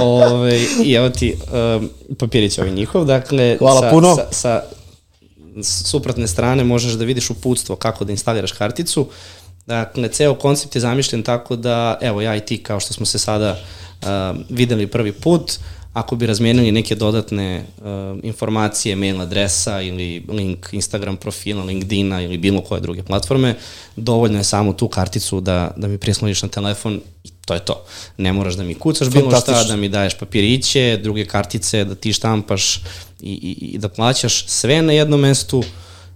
Ove, ovaj, I evo ti um, papirić ovaj njihov. Dakle, Hvala sa, puno. Sa, sa suprotne strane možeš da vidiš uputstvo kako da instaliraš karticu. Dakle, ceo koncept je zamišljen tako da, evo ja i ti kao što smo se sada uh, videli prvi put, uh, ako bi razmenili neke dodatne uh, informacije, mail adresa ili link Instagram profila, LinkedIna ili bilo koje druge platforme, dovoljno je samo tu karticu da, da mi prisloniš na telefon i to je to. Ne moraš da mi kucaš bilo šta, da mi daješ papiriće, druge kartice, da ti štampaš i, i, i da plaćaš sve na jednom mestu,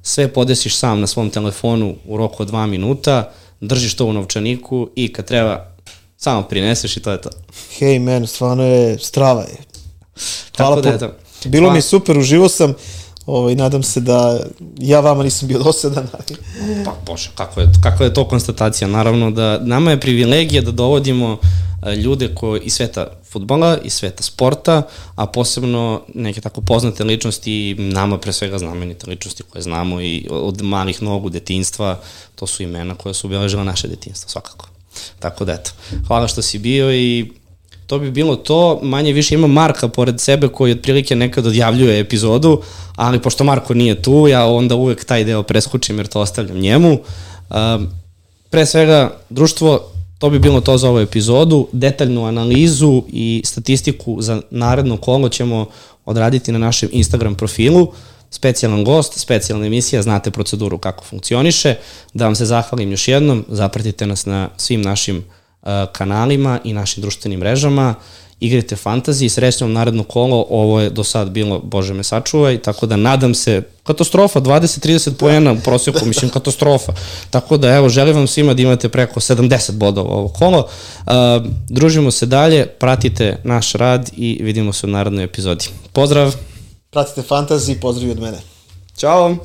sve podesiš sam na svom telefonu u roku od dva minuta, držiš to u novčaniku i kad treba samo prineseš i to je to. Hej, man, stvarno je strava je. Hvala Tako da, po- eto. Bilo Hvala. mi je super, uživo sam. Ovaj, nadam se da ja vama nisam bio dosadan, ali Pa bože, kako je, kako je to konstatacija? Naravno da nama je privilegija da dovodimo e, ljude koji iz sveta futbala, iz sveta sporta, a posebno neke tako poznate ličnosti, nama pre svega znamenite ličnosti koje znamo i od malih nogu detinstva, to su imena koja su obeležila naše detinstvo, svakako. Tako da eto, hvala što si bio i to bi bilo to, manje više ima Marka pored sebe koji otprilike nekad odjavljuje epizodu, ali pošto Marko nije tu, ja onda uvek taj deo preskučim jer to ostavljam njemu. Um, pre svega, društvo, to bi bilo to za ovu epizodu, detaljnu analizu i statistiku za naredno kolo ćemo odraditi na našem Instagram profilu, specijalan gost, specijalna emisija, znate proceduru kako funkcioniše. Da vam se zahvalim još jednom, zapratite nas na svim našim uh, kanalima i našim društvenim mrežama, igrajte fantaziji, srećno vam naredno kolo, ovo je do sad bilo, bože me sačuvaj, tako da nadam se, katastrofa, 20-30 poena u prosjeku, mislim katastrofa, tako da evo, želim vam svima da imate preko 70 bodova ovo kolo, uh, družimo se dalje, pratite naš rad i vidimo se u narednoj epizodi. Pozdrav! Pratite Fantasy, pozdravi od mene. Ćao!